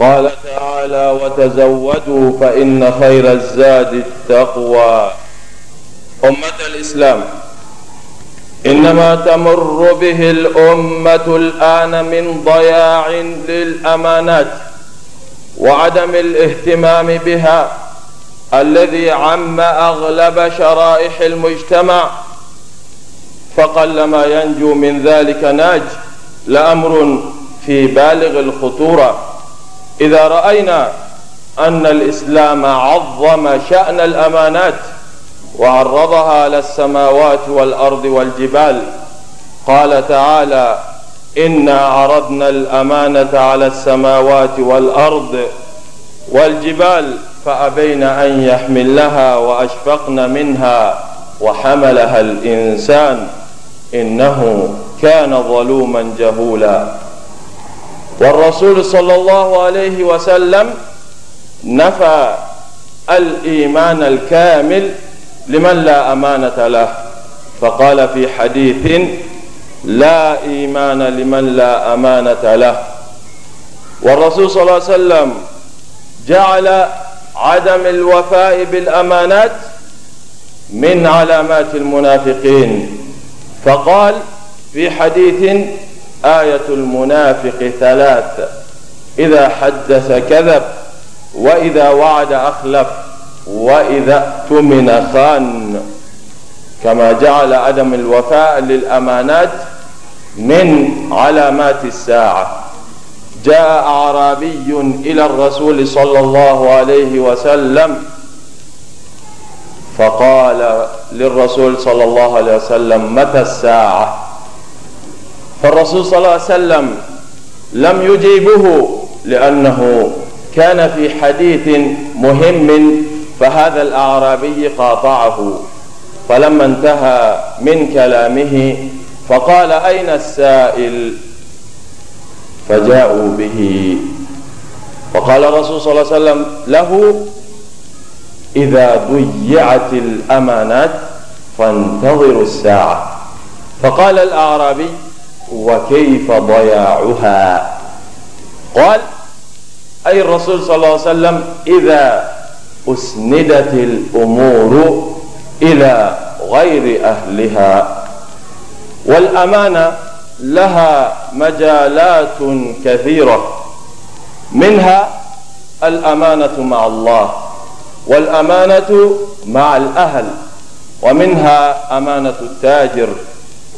قال تعالى وتزودوا فإن خير الزاد التقوى. أمة الإسلام إنما تمر به الأمة الآن من ضياع للأمانات وعدم الاهتمام بها الذي عم أغلب شرائح المجتمع. فقلما ينجو من ذلك ناج لأمر في بالغ الخطورة. إذا رأينا أن الإسلام عظم شأن الأمانات وعرضها على السماوات والأرض والجبال قال تعالى إنا عرضنا الأمانة على السماوات والأرض والجبال فأبين أن يحملها وأشفقن منها وحملها الإنسان. إنه كان ظلوما جهولا. والرسول صلى الله عليه وسلم نفى الإيمان الكامل لمن لا أمانة له. فقال في حديث لا إيمان لمن لا أمانة له. والرسول صلى الله عليه وسلم جعل عدم الوفاء بالأمانات من علامات المنافقين. فقال في حديث آية المنافق ثلاث إذا حدث كذب وإذا وعد أخلف وإذا اؤتمن خان. كما جعل عدم الوفاء للأمانات من علامات الساعة. جاء أعرابي إلى الرسول صلى الله عليه وسلم فقال للرسول صلى الله عليه وسلم متى الساعة؟ فالرسول صلى الله عليه وسلم لم يجيبه لأنه كان في حديث مهم فهذا الأعرابي قاطعه فلما انتهى من كلامه فقال أين السائل؟ فجاءوا به. وقال الرسول صلى الله عليه وسلم له إذا ضيعت الأمانات فانتظروا الساعة. فقال الأعرابي وكيف ضياعها؟ قال أي الرسول صلى الله عليه وسلم إذا أسندت الأمور إلى غير أهلها. والأمانة لها مجالات كثيرة. منها الأمانة مع الله والأمانة مع الأهل ومنها أمانة التاجر.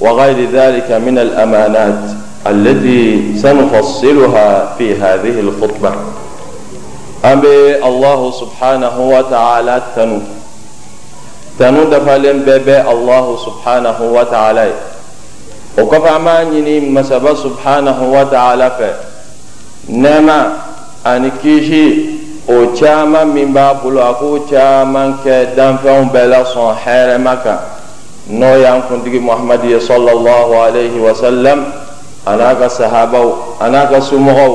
وغير ذلك من الأمانات التي سنفصلها في هذه الخطبة. أبي الله سبحانه وتعالى تنو؟ تنو دفالين بيبي الله سبحانه وتعالى. وكفى ما نيني مسبا سبحانه وتعالى في نما أني كيشي o caman min b'a bolo a k'o caman kɛ danfɛnw bɛɛ la hɛrɛma kan n'o y'an kuntigi muhamadi ye sallallahu alaihi wa sallam a n'a ka sahabaw a n'a ka somɔgɔw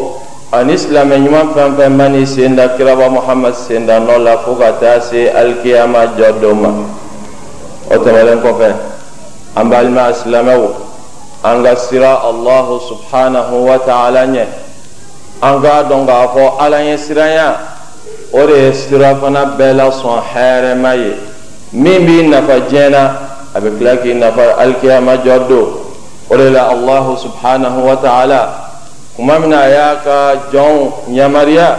ani silamɛ ɲuman fɛn fɛn mani sen da kiraba muhamad sen da nɔ la fo ka taa se alikiyama jɔ don ma o tɛmɛlen kɔfɛ an balima silamɛw an ka sira allahu subhanahu wa ta'ala ɲɛ an k'a dɔn k'a fɔ ala ɲɛ siranya o de ye sira fana bɛɛ lasɔn hɛrɛma ye min b'i nafa diɲɛ na a bɛ tila k'i nafa alikiyama jɔ don o de la allahu subhanahu wa ta'ala kuma min na a y'a ka jɔnw yamariya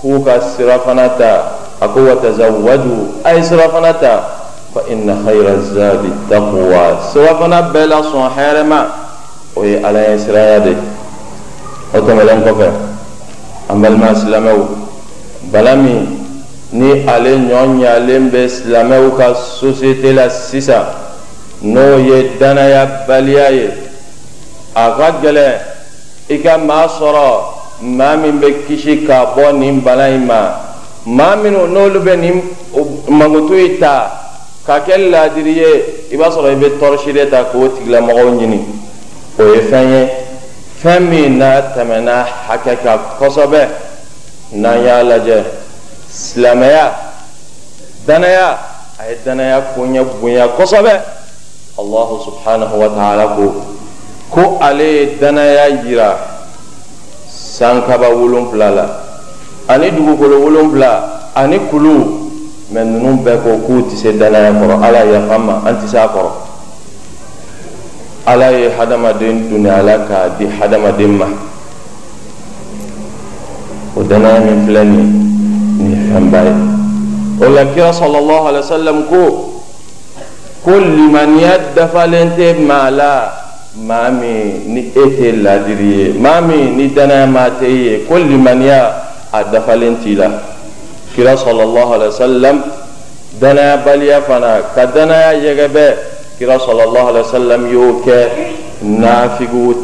k'u ka sira fana ta a ko wa tazawwaju a ye sira fana fa inna khayra zadi taqwa sira fana bɛɛ hɛrɛma o ye ala ɲɛ siranya de o tɛmɛnen kɔfɛ an balima silamɛw bala min ni ale ɲɔ ɲalen bɛ silamɛw ka sosiyete la sisan n'o ye danayabaliya ye a ka gɛlɛn i ka maa sɔrɔ maa min bɛ kisi ka bɔ nin bana in ma maa minnu n'olu bɛ nin mankutu in ta ka kɛ laadiri ye i b'a sɔrɔ i bɛ tɔrɔsi de ta k'o tigilamɔgɔw ɲini o ye fɛn ye fɛn min n'a tɛmɛna hakɛ kan kosɛbɛ. n'an y'a lajɛ silamɛya danaya a ye danaya koɲɛ bonya kosɛbɛ. Allahu subhanahu wa ta'ala ko ko ale ye danaya yira sankaba wolonfila la ani dugukolo wolonfila ani kulu. Mɛ ninnu bɛɛ ko k'u tɛ se danaya kɔrɔ ala yafa ma an tɛ se a kɔrɔ. Ala ye hadamaden duni ala k'a di hadamaden ma. O danaya min filɛ nin ye nin ye fɛnba ye o la kira sɔlɔlɔhu alayhi wa sallam ko ko limaniya dafalen tɛ maa la maa min ni e tɛ ladiri ye maa min ni danaya maa tɛ e ye ko limaniya a dafalen t'i la kira sallallahu alaihi wasallam danaya baliya fana ka danaya yɛgɛbɛ kira sallallahu alaihi wasallam y'o kɛ nafigiw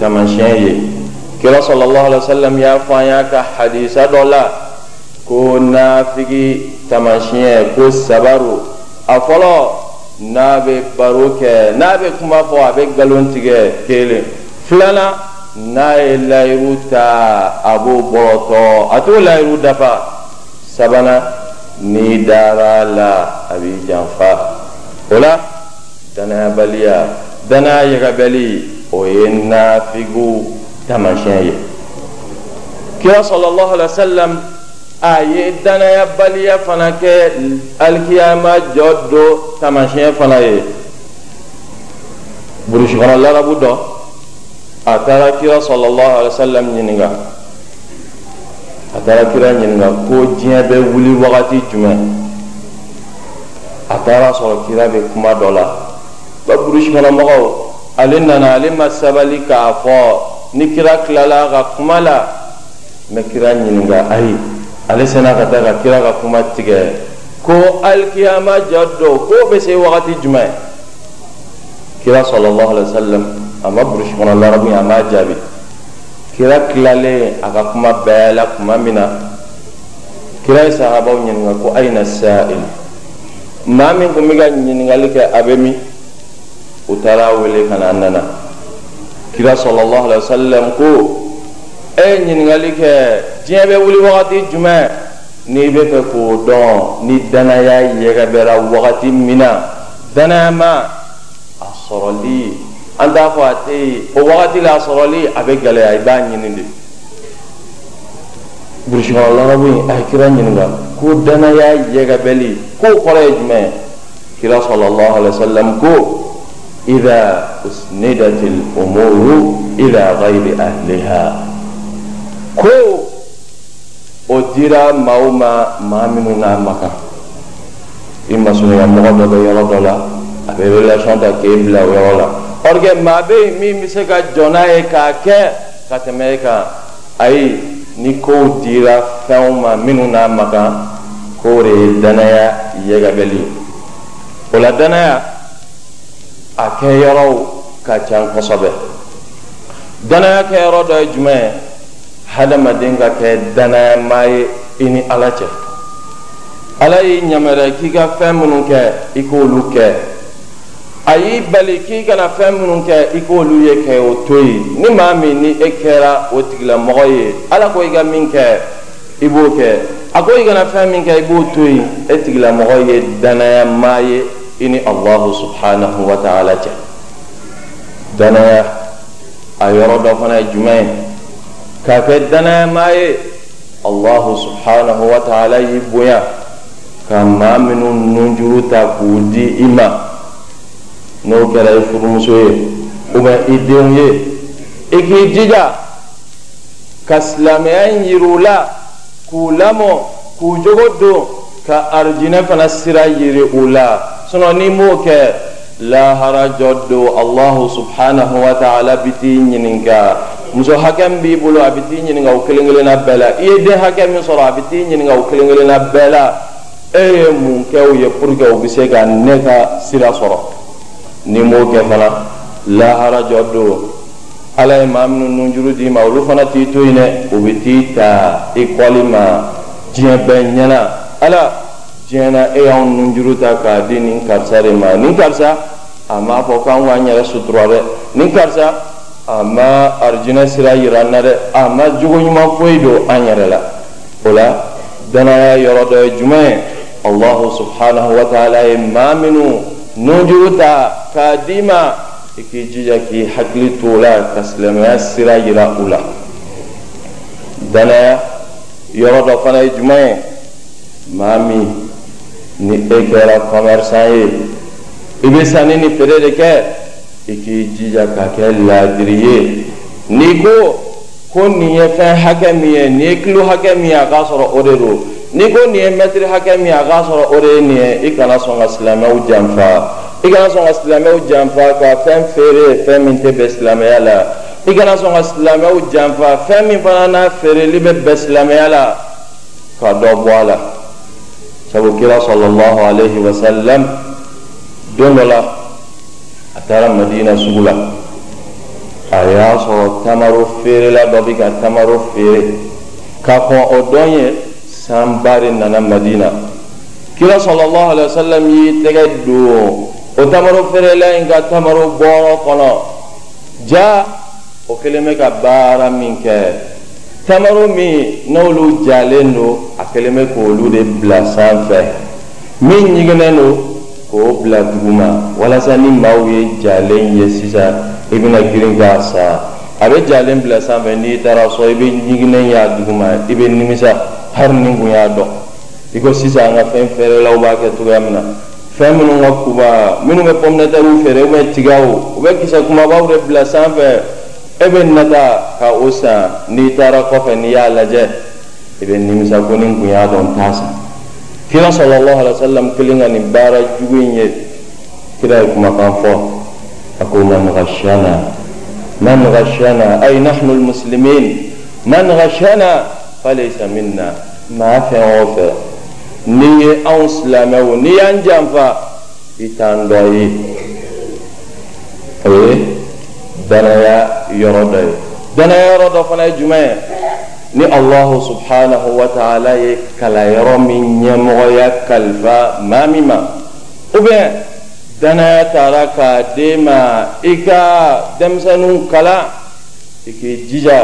ko nafigi tamasiyɛn ko sabaru. A fɔlɔ n'a bɛ baro kɛ n'a bɛ kuma fɔ a bɛ nkalon tigɛ kelen filanan n'a ye layiru ta a b'o bɔrɔtɔ a t'o layiru dafa sabanan n'i dara la a b'i janfa. O la danayabaliya danaya yɛgɛbɛli o ye nafigiw taamasiyɛn ye kira sɔlɔlɔhu alayhi wa a ye danayabaliya fana kɛ alikiyama jɔ do tamasiyɛn fana ye burusi kɔnɔ larabu dɔ a taara kira sɔlɔlɔhu alayhi wa sallam ɲininka a taara kira ɲininka ko diɲɛ bɛ wuli wagati jumɛn a taara sɔrɔ kira bɛ kuma dɔ la ba burusi kɔnɔ mɔgɔw ale nana ale ma sabali k'a fɔ ni kira tilala ka kuma la bɛ kira ɲininka ayi. Ale sena ka taa ka kira ka kuma tigɛ ko alikiyama ja dɔ ko bɛ se wagati jumɛn kira sallallahu alaihi wasallam a ma burusi kɔnɔ larabu a ma jaabi kira tilalen a ka kuma bɛɛ la kuma min na kira ye sahabaw ɲininka ko ayina sa'il maa min kun bɛ ka ɲininkali kɛ a bɛ min u taara wele ka na nana kira sallallahu alaihi wasallam ko e ye ɲininkali kɛ diɲɛ bɛ wuli wagati jumɛn n'i bɛ fɛ k'o dɔn ni danaya yɛgɛbɛra wagati min na danaya ma a sɔrɔli an t'a fɔ a tɛ yen o wagati la a sɔrɔli a bɛ gɛlɛya i b'a ɲini de burusi kɔnɔ larabu in a ye kira ɲininka ko danaya yɛgɛbɛli k'o kɔrɔ ye jumɛn kira sɔlɔlɔhu alayhi wa sallam ko إذا أسندت الأمور إلى غير أهلها ko o dira maaw ma maa minnu n'a ma kan i masurunya mɔgɔ dɔ bɛ yɔrɔ dɔ la a bɛ relation ta k'e bila o yɔrɔ la. Or que maa bɛ yen min bɛ se ka jɔ n'a ye k'a kɛ ka tɛmɛ e kan ayi ni kow dira fɛnw ma minnu n'a ma kan de ye danaya yɛgɛbɛli o la danaya a kɛyɔrɔw ka ca kosɛbɛ danaya kɛyɔrɔ dɔ ye jumɛn ye hadamaden ka kɛ danayama ye i ni ala cɛ. Ala y'i ɲamariya k'i ka fɛn minnu kɛ i k'olu kɛ. A y'i bali k'i kana fɛn minnu kɛ i k'olu ye kɛ o to yen ni maa min ni e kɛra o tigilamɔgɔ ye ala ko i ka min kɛ i b'o kɛ. A ko i kana fɛn min kɛ i b'o to yen e tigilamɔgɔ ye danayama ye i ni allahu subhanahu wa ta'ala cɛ. Danaya a yɔrɔ dɔ fana ye jumɛn ye كفدنا ما الله سبحانه وتعالى يبويا. كما من النجر تقودي إما. نو كلا يفرمسوه وما إدهم يه إكي جيجا. كسلاميان يرولا. كولامو. كوجوغو دو كأرجنا فنسرا يرئولا سنو نيمو لا هرجو الله سبحانه وتعالى بتي نينكا. Muso hakɛ min b'i bolo a bɛ t'i ɲininka o kelen kelenna bɛɛ la i ye den hakɛ min sɔrɔ a bɛ t'i ɲininka o kelen kelenna bɛɛ la e ye mun kɛ ye pour que bɛ ne ka sira sɔrɔ ni m'o kɛ fana lahara don ala ye maa minnu nunjuru d'i ma olu fana t'i to yen dɛ ta kɔli ma diɲɛ ala diɲɛ na e y'anw nunjuru ta k'a di nin karisa de ma nin karisa a m'a fɔ k'an k'an yɛrɛ sutura dɛ a ma arijinɛ sira yira an na dɛ a ma jogo ɲuman foyi don an yɛrɛ la o la danaya yɔrɔ dɔ ye jumɛn ye allahu subhanahu wa ta'ala ye maa minnu nunjuru ta k'a d'i ma i k'i jija k'i hakili to o la ka silamɛya sira yira u la danaya yɔrɔ dɔ fana ye jumɛn ye maa min ni e kɛra commerçant ye i bɛ sanni ni feere de kɛ i k'i jija ka kɛ laadiri n'i ko ko nin ye fɛn hakɛ min ye nin ye kilo hakɛ min ye a k'a sɔrɔ o de don n'i ko nin ye mɛtiri hakɛ min ye a k'a sɔrɔ o de ye nin ye i kana sɔn ka silamɛw janfa i kana sɔn ka silamɛw janfa ka fɛn feere fɛn min tɛ bɛn silamɛya la i kana sɔn ka silamɛw janfa fɛn min fana n'a feereli bɛ bɛn silamɛya la ka dɔ bɔ a la sabu kira sɔlɔlɔhu alayhi wa sallam don dɔ la a taara madina sugu la a y'a sɔrɔ tamaro feerela dɔ bɛ ka tamaro feere ka kɔn o dɔn ye sanba de nana madina kira sɔlɔlɔhu alayhi wa sallam y'i tɛgɛ don o tamaro feerela in ka tamaro bɔrɔ kɔnɔ ja o kɛlen bɛ ka baara min kɛ tamaro min n'olu jalen don a kɛlen bɛ k'olu de bila sanfɛ min ɲiginnen don k'o bila duguma walasa ni maaw ye jalen ye sisan i bɛna girin k'a san. A bɛ jalen bila sanfɛ n'i taara so i bɛ ɲiginnen ye a duguma i bɛ nimisa hali ni kun y'a dɔn. I ko sisan an ka fɛn feerelaw b'a kɛ cogoya min na. Fɛn minnu ka kuba minnu bɛ pɔmnɛtɛriw feere ubiyɛn tigaw u bɛ kisɛ kumabaw de bila sanfɛ e bɛ nata ka o san. N'i taara kɔfɛ n'i y'a lajɛ i bɛ nimisa ko ni kun y'a dɔn t'a san kira sɔlɔlɔhu alayhi wa sallam kelen ka nin baara jugu in ye kira ye kumakan fɔ a ko man ghashana man ghashana ay nahnu almuslimin man ghashana falaysa minna maa fɛn o fɛn n'i ye anw silamɛw n'i y'an janfa i t'an dɔ ye o ye danaya yɔrɔ dɔ ye danaya yɔrɔ dɔ fana ye jumɛn ye ni allahu subhanahu wa ta'ala ye kalanyɔrɔ min ɲɛmɔgɔya kalifa maa min ma ubiyɛn danaya taara k'a d'e ma i ka denmisɛnninw kalan i k'i jija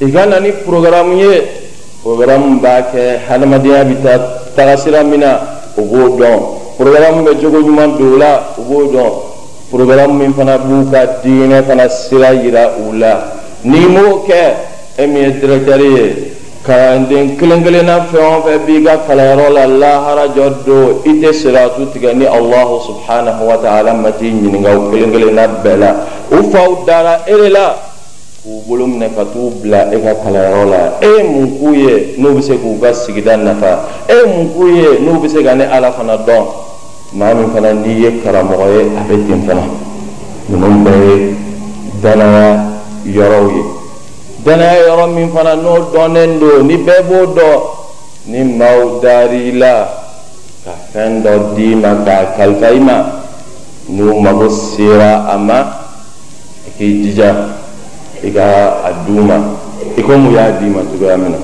i ka na ni programme ye programme b'a kɛ hadamadenya bɛ taa taga sira min na o b'o dɔn programme bɛ jogo ɲuman don o la o b'o dɔn programme min fana b'u ka diinɛ fana sira yira u la n'i m'o kɛ e min ye. Directeur ye kalanden kelen kelenna fɛn o fɛn b'i ka kalanyɔrɔ la lahara jɔ don i tɛ siratu tigɛ ni allahu subhanahu wa ta'ala ma t'i ɲininka o kelen kelenna bɛɛ la u faw dara e de la k'u bolo minɛ ka t'u bila e ka kalanyɔrɔ la. E ye mun k'u ye n'u bɛ se k'u ka sigida nafa. E ye mun k'u ye n'u bɛ se ka ne ala fana dɔn maa min fana n'i ye karamɔgɔ ye a bɛ ten fana. Ninnu bɛɛ ye danaya yɔrɔw ye danaya yɔrɔ min fana n'o dɔnnen don ni bɛɛ b'o dɔn ni maaw dar'i la ka fɛn dɔ d'i ma k'a kalifa i ma n'u mago sera a ma i k'i jija i ka a d'u ma i komi u y'a d'i ma cogoya min na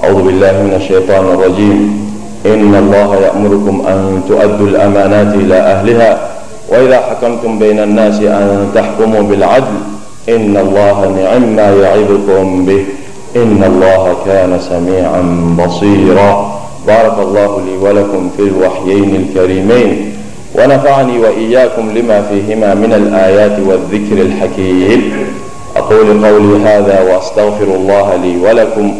أعوذ بالله من الشيطان الرجيم إن الله يأمركم أن تؤدوا الأمانات إلى أهلها وإذا حكمتم بين الناس أن تحكموا بالعدل إن الله نعم ما يعظكم به. إن الله كان سميعا بصيرا. بارك الله لي ولكم في الوحيين الكريمين. ونفعني وإياكم لما فيهما من الآيات والذكر الحكيم. أقول قولي هذا وأستغفر الله لي ولكم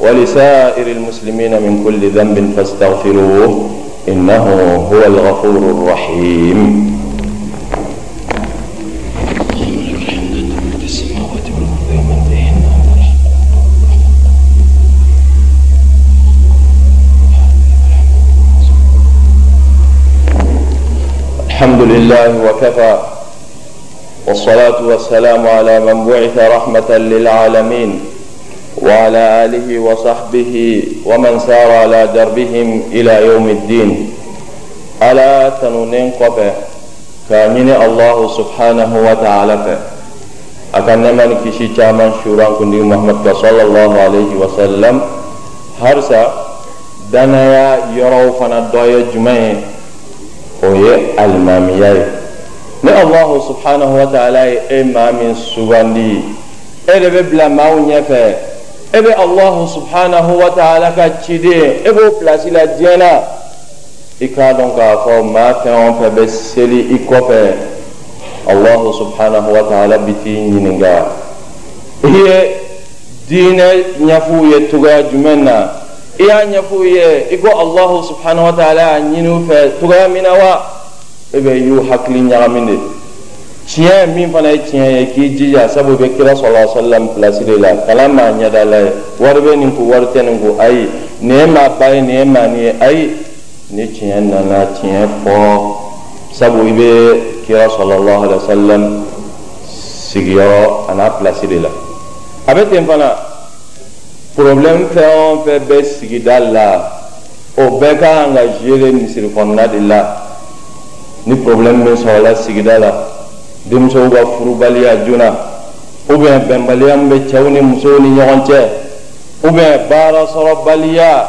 ولسائر المسلمين من كل ذنب فاستغفروه. إنه هو الغفور الرحيم. الحمد لله وكفى. والصلاة والسلام على من بعث رحمة للعالمين وعلى آله وصحبه ومن سار على دربهم إلى يوم الدين. ألا تنونين قبه كامين الله سبحانه وتعالى. akan neman kisi caman syurang kundi Muhammad صلى الله عليه وسلم. harsa danaya yɔrɔw fana ye o ye alimamiya ye ni allahu subhanahu wa ta'ala ye e maa min sugandi e de bɛ bila maaw ɲɛfɛ e bɛ allahu subhanahu wa ta'ala ka ciden e b'o pilasi la diɲɛ na i k'a dɔn k'a fɔ maa fɛn o fɛn bɛ seli i kɔfɛ allahu subhanahu wa ta'ala bi t'i ɲininka i ye diinɛ ɲɛf'u ye togoya jumɛn na i y'a ɲɛf'u ye i ko allahu subhanahu wa ta'ala y'a ɲini u fɛ togoya min na wa. E bɛ y'u hakili ɲagami de tiɲɛ min fana ye tiɲɛ ye k'i jija sabu i bɛ kira sɔrɔ sallam pilasi de la. Kalan maa ɲɛda la ye. Wari bɛ nin kun wari tɛ nin kun ayi. Nin ye maa ba ye nin ye maa nin ye ayi. Ni tiɲɛ nana tiɲɛ fɔ sabu i bɛ kira sɔlɔlɔhu alayhi wa sallam sigiyɔrɔ a n'a pilasi de la. A bɛ ten fana problème fɛn o fɛn bɛ sigida la. O bɛɛ ka kan ka gérer misiri kɔnɔna de la. Ni problème min sɔrɔla sigida la. Denmusow ka furubaliya joona. Ou bien bɛnbaliya min bɛ cɛw ni musow ni ɲɔgɔn cɛ. Ou bien baara sɔrɔbaliya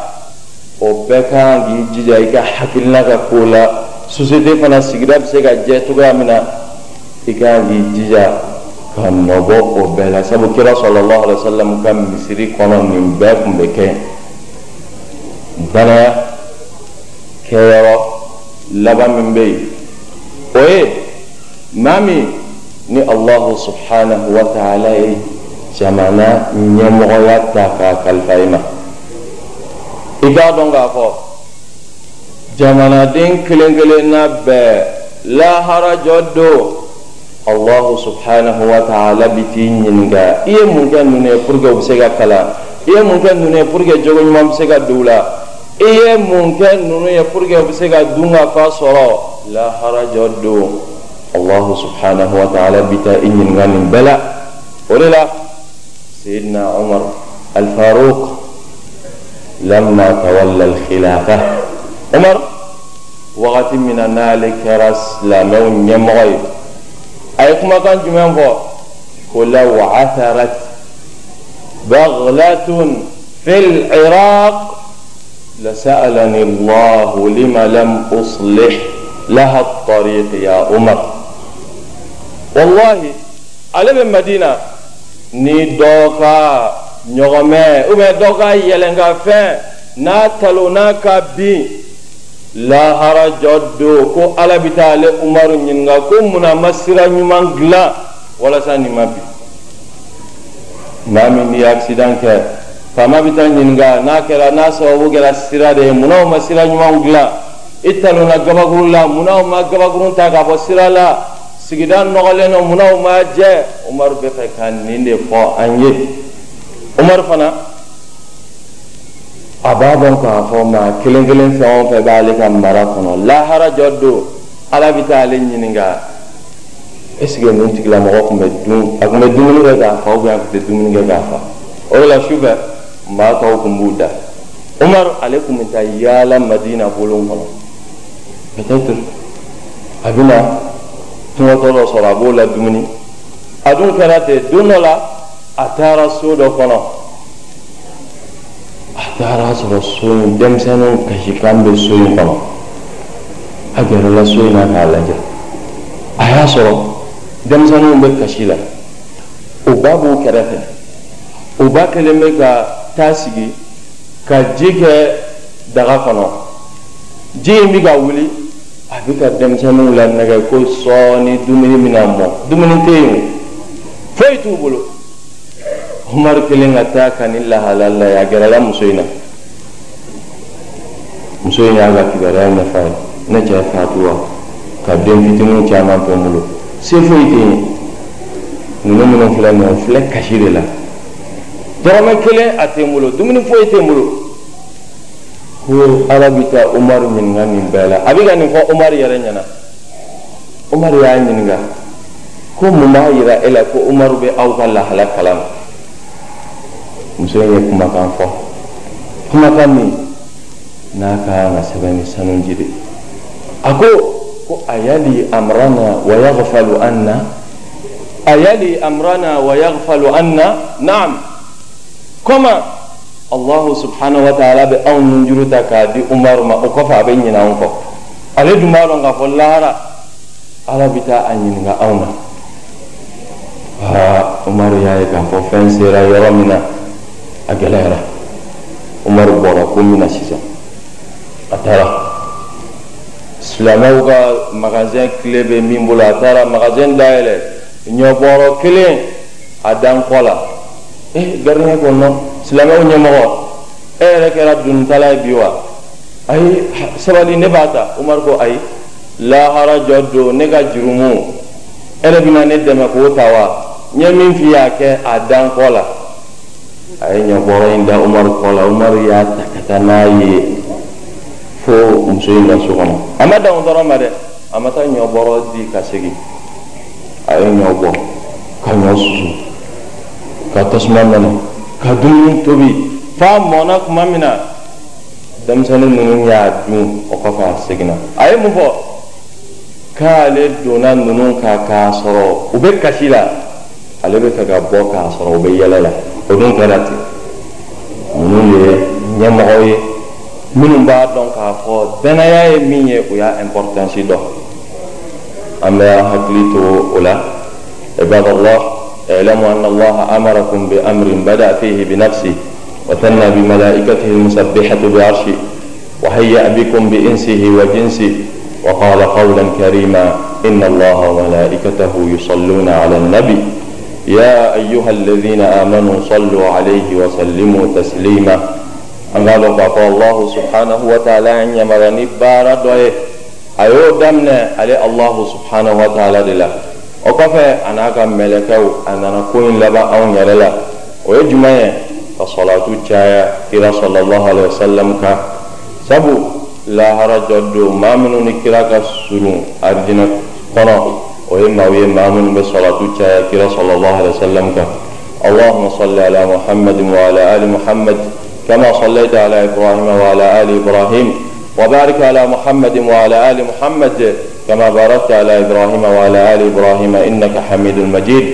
o bɛɛ ka kan k'i jija i ka hakilina ka ko la. Société fana sigida bɛ se ka jɛ cogoya min na. I ka kan k'i jija ka nɔbɔ o bɛɛ la sabu kira sɔlɔlɔhu alayhi wa sallam ka misiri kɔnɔ nin bɛɛ tun bɛ kɛ danaya kɛyɔrɔ laban min bɛ yen o ye maa min ni allahu subhanahu wa ta'ala ye jamana ɲɛmɔgɔya ta k'a kalifa i ma i k'a dɔn k'a fɔ jamanaden kelen kelenna bɛɛ lahara jɔ don allahu subhanahu wa ta'ala bi t'i ɲininka i ye mun kɛ ninnu ye pour que u bɛ se ka kalan i ye mun kɛ ninnu ye pour que jogo ɲuman bɛ se ka don u la i ye mun kɛ ninnu ye pour que u bɛ se ka dun ka fa sɔrɔ laharajɔ don allahu subhanahu wa ta'ala bi taa i ɲininka nin bɛɛ la o de la sayidina umar alfaruq lamma tawalla alkhilafa umar wagati min na n'ale kɛra silamɛw ɲɛmɔgɔ ye أي كما كان جمعان فو ولو عثرت بغلة في العراق لسألني الله لما لم أصلح لها الطريق يا عمر. والله على من مدينة. yɛlɛn ka fɛn n'a talo n'a ka bin lahara jɔ don ko ala bɛ taa ale umaru ɲininka ko munna ma sira ɲuman dilan walasa nin ma bi maa min ni accident kɛ faama bɛ taa ɲininka n'a kɛra n'a sababu kɛra sira de ye munna o ma sira ɲuman dilan i talonna gabakuru la munna o ma gabakuru ta k'a bɔ sira la. Sigida nɔgɔlen don munna o ma jɛ umaru bɛ fɛ ka nin de fɔ an ye umaru fana a b'a dɔn k'a fɔ maa kelen kelen fɛn o fɛn b'ale ka mara kɔnɔ lahara jɔ don ala bɛ taa ale ɲininka que nin tigilamɔgɔ tun bɛ dun a tun bɛ dumuni kɛ k'a fa ubiyɛn a tun tɛ dumuni kɛ k'a fa. O de la sufɛ maa tɔw tun b'u da umaru ale tun bɛ taa yaala madina bolon kɔnɔ peut-être a bɛna tɔgɔtɔ dɔ sɔrɔ a b'o la dumuni a dun kɛra ten don dɔ la a taara so dɔ kɔnɔ a taara sɔrɔ so in denmisɛnninw kasikan bɛ so in kɔnɔ a so in na k'a lajɛ a y'a sɔrɔ denmisɛnninw bɛ kasi la o ba b'u kɛrɛfɛ o ba kelen bɛ ka taa sigi ka ji kɛ daga kɔnɔ ji in bɛ wuli a bɛ ka denmisɛnninw la nɛgɛ ko sɔɔni dumuni bɛna mɔ dumuni tɛ yen foyi t'u umaru kelen ka taa ka ni lahala la ye a gɛrɛla muso in na muso in y'a ka kibaruya ɲɛf'a ye ne cɛ fatura ka den fitininw caman to n bolo se foyi tɛ yen ninnu minnu filɛ nin ye o filɛ kasi de la dɔrɔmɛ kelen a tɛ n bolo dumuni foyi tɛ n bolo ko ala bɛ taa umaru ɲininka nin bɛɛ la a bɛ ka nin fɔ umaru yɛrɛ ɲɛna umaru y'a ɲininka ko mun b'a yira e la ko umaru bɛ aw ka lahala kalama muso in ye kumakan fɔ kumakan min n'a ka ka sɛbɛn ni sanunji de a ko ko ayali amrana wa yaghfalu anna ayali amrana wa yaghfalu anna naam koma allahu subhanahu wa ta'ala bɛ anw ni juru ta k'a di umaru ma o kɔfɛ a bɛ ɲinɛ anw kɔ ale dun b'a dɔn k'a fɔ lahara ala bɛ taa a ɲininka anw na aa umaru y'a ye k'a fɔ fɛn sera yɔrɔ min na a gɛlɛyara umaru bɔra ko min na sisan a taara silamɛw ka magasin tile bɛ min bolo a taara magasin dayɛlɛ ɲɔbɔrɔ kelen a dan kɔ la eh garne ko no silamɛw ɲɛmɔgɔ e yɛrɛ kɛra dunnitala ye bi wa. Ayi sabali ne b'a ta umaru ko ayi lahara jɔ don ne ka jurumu e yɛrɛ bɛna ne dɛmɛ k'o ta wa. N ye min f'i y'a kɛ a dan kɔ la a ye ɲɛkɔrɔ in da umaru kɔ la y'a ta ka taa n'a ye fo muso in ka so kɔnɔ a ma dan o dɔrɔn ma dɛ a ma taa ɲɔbɔrɔ di ka segin a ye ɲɔ bɔ ka ɲɔ susu ka tasuma nɔnɔ ka dumuni tobi f'a mɔna tuma min na denmisɛnnin ninnu y'a dun o kɔfɛ a seginna a ye mun fɔ k'ale donna ninnu kan k'a sɔrɔ u bɛ kasi la ale bɛ fɛ ka bɔ k'a sɔrɔ u bɛ yɛlɛ la o dun kɛra ten ninnu ye ɲɛmɔgɔ ye. Minnu b'a dɔn k'a fɔ danaya ye min ye o y'a importance dɔn an bɛ hakili to o la. اعلموا أن الله أمركم بأمر بدأ فيه بنفسه وثنى بملائكته المسبحة بعرشه وهيأ بكم بإنسه وجنسه وقال قولا كريما إن الله وملائكته يصلون على النبي يا أيها الذين آمنوا صلوا عليه وسلموا تسليما. أما لقد الله سبحانه وتعالى أن يمرني بارا دوي أيو دمنا على الله سبحانه وتعالى دلا. وكفى أنا ملكو أنا نكون لبا أو يرلا ويجمع caya kira sallallahu alaihi wasallam ka sabu lahara jɔdo maa minnu ni kira ka surun arijinɛ kɔnɔ minnu bɛ salatu caya kira sallallahu alaihi wasallam kan اللهم صل على محمد وعلى آل محمد كما صليت على إبراهيم وعلى آل إبراهيم وبارك على محمد وعلى آل محمد كما باركت على إبراهيم وعلى آل إبراهيم إنك حميد مجيد.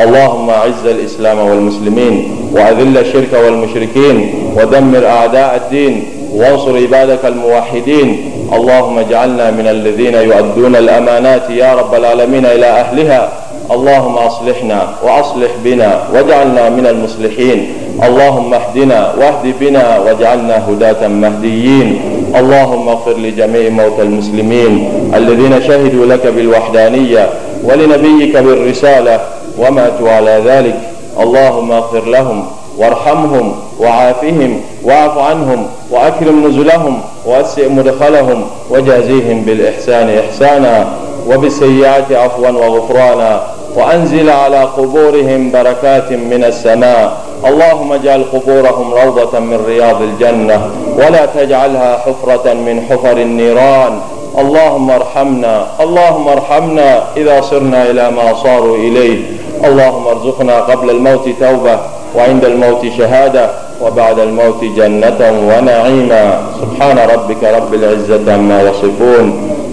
اللهم أعز الإسلام والمسلمين وأذل الشرك والمشركين ودمر أعداء الدين وانصر عبادك الموحدين اللهم اجعلنا من الذين يؤدون الأمانات يا رب العالمين إلى أهلها. اللهم أصلحنا وأصلح بنا واجعلنا من المصلحين. اللهم اهدنا واهد بنا واجعلنا هداة مهديين. اللهم اغفر لجميع موتى المسلمين الذين شهدوا لك بالوحدانية ولنبيك بالرسالة وماتوا على ذلك. اللهم اغفر لهم وارحمهم وعافهم واعف عنهم وأكرم نزلهم وأسع مدخلهم وجازيهم بالإحسان إحسانا وبالسيئات عفوا وغفرانا وأنزل على قبورهم بركات من السماء. اللهم اجعل قبورهم روضة من رياض الجنة ولا تجعلها حفرة من حفر النيران. اللهم ارحمنا اللهم ارحمنا إذا صرنا إلى ما صاروا إليه. اللهم ارزقنا قبل الموت توبة وعند الموت شهادة وبعد الموت جنة ونعيما. سبحان ربك رب العزة عما يصفون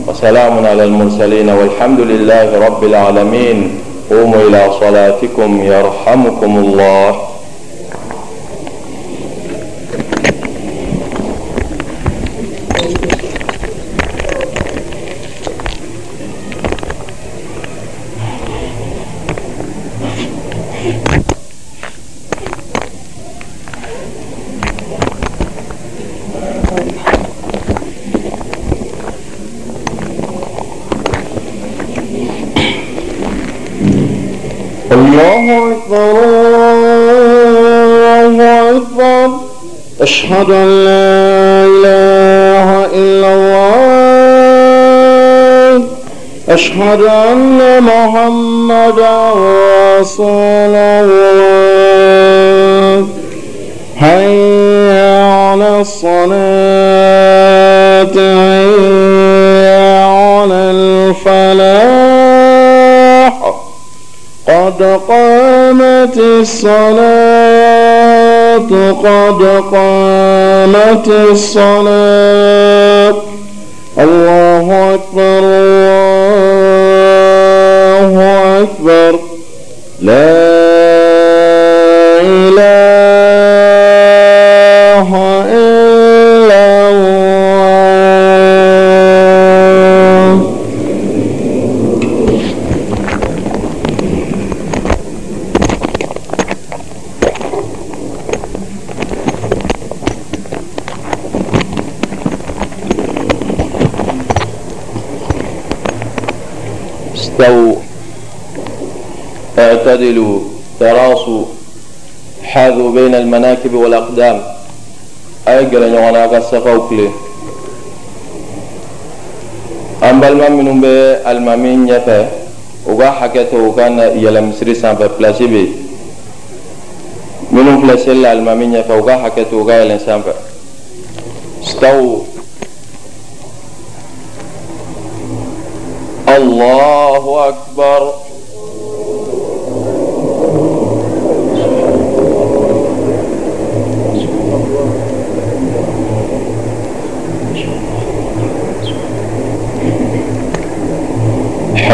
وسلام على المرسلين والحمد لله رب العالمين. قوموا إلى صلاتكم يرحمكم الله. أكبر. الله أكبر أشهد أن لا إله إلا الله. أشهد أن محمدا رسول الله. هيا على الصلاة هيا على الفلاح. قد قامت الصلاة قد قامت الصلاة. الله أكبر الله أكبر. لا تعتدلوا تراصوا حاذوا بين المناكب والأقدام. أجل أن يوانا قصفوك لي أم بالمامن بالمامن يفا وغا حكته وكان يلا مصري سنفا بلاسي بي. منهم بلاسي اللي المامن يفا وغا حكته وغا يلا سنفا استو. الله أكبر الله أكبر.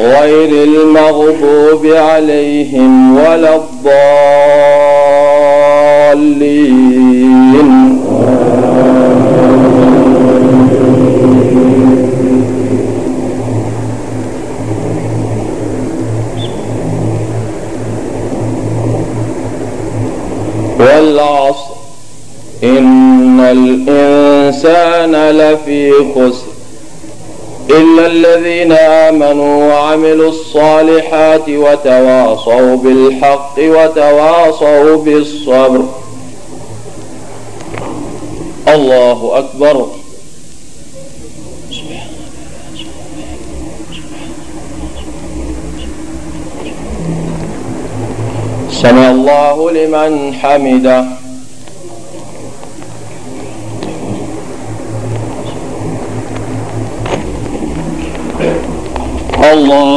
غير المغضوب عليهم ولا الضالين. والعصر. إن الإنسان لفي خسر. إلا الذين آمنوا وعملوا الصالحات وتواصوا بالحق وتواصوا بالصبر. الله أكبر. سمع الله لمن حمده.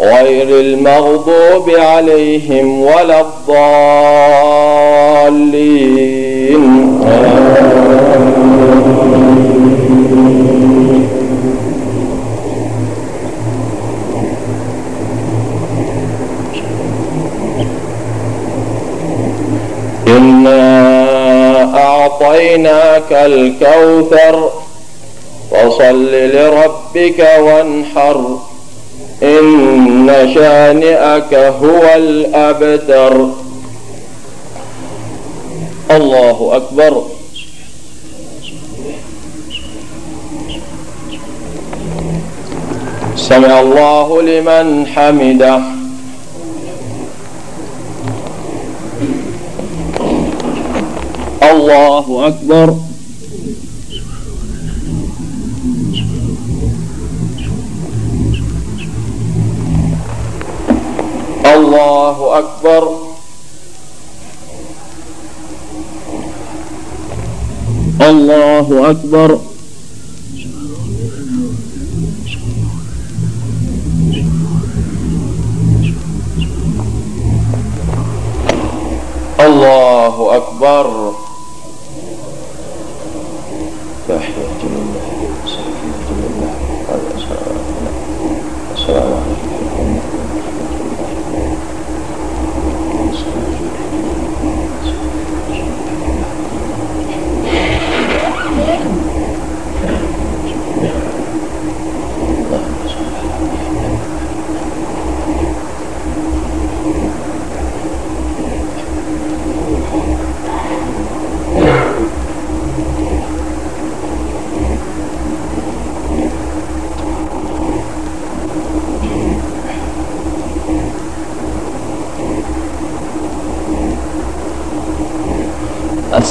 غير المغضوب عليهم ولا الضالين. إنا أعطيناك الكوثر فصل لربك وانحر إن شانئك هو الأبتر الله أكبر سمع الله لمن حمده الله أكبر الله أكبر. الله أكبر. الله أكبر. تحية لله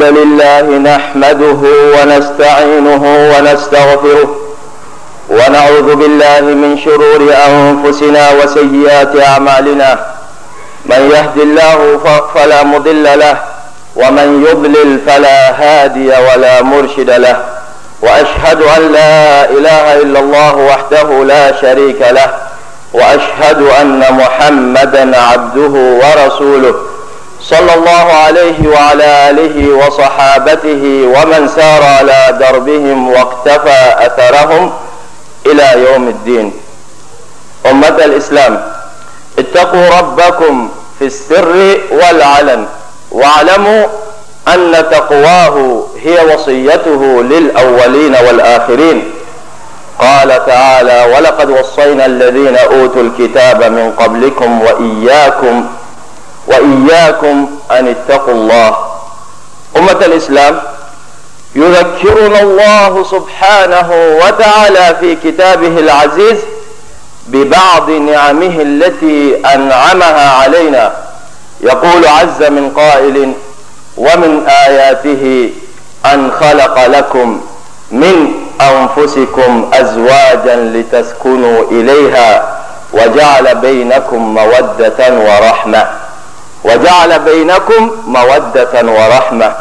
الحمد لله نحمده ونستعينه ونستغفره ونعوذ بالله من شرور أنفسنا وسيئات أعمالنا من يهد الله فلا مضل له ومن يضلل فلا هادي ولا مرشد له وأشهد أن لا إله إلا الله وحده لا شريك له وأشهد أن محمدا عبده ورسوله صلى الله عليه وعلى آله وصحابته ومن سار على دربهم واقتفى أثرهم إلى يوم الدين. أمة الإسلام اتقوا ربكم في السر والعلن واعلموا أن تقواه هي وصيته للأولين والآخرين. قال تعالى ولقد وصينا الذين أوتوا الكتاب من قبلكم وإياكم وإياكم أن اتقوا الله. أمة الإسلام يذكرنا الله سبحانه وتعالى في كتابه العزيز ببعض نعمه التي أنعمها علينا. يقول عز من قائل ومن آياته أن خلق لكم من أنفسكم أزواجا لتسكنوا إليها وجعل بينكم مودة ورحمة. وجعل بينكم مودة ورحمة.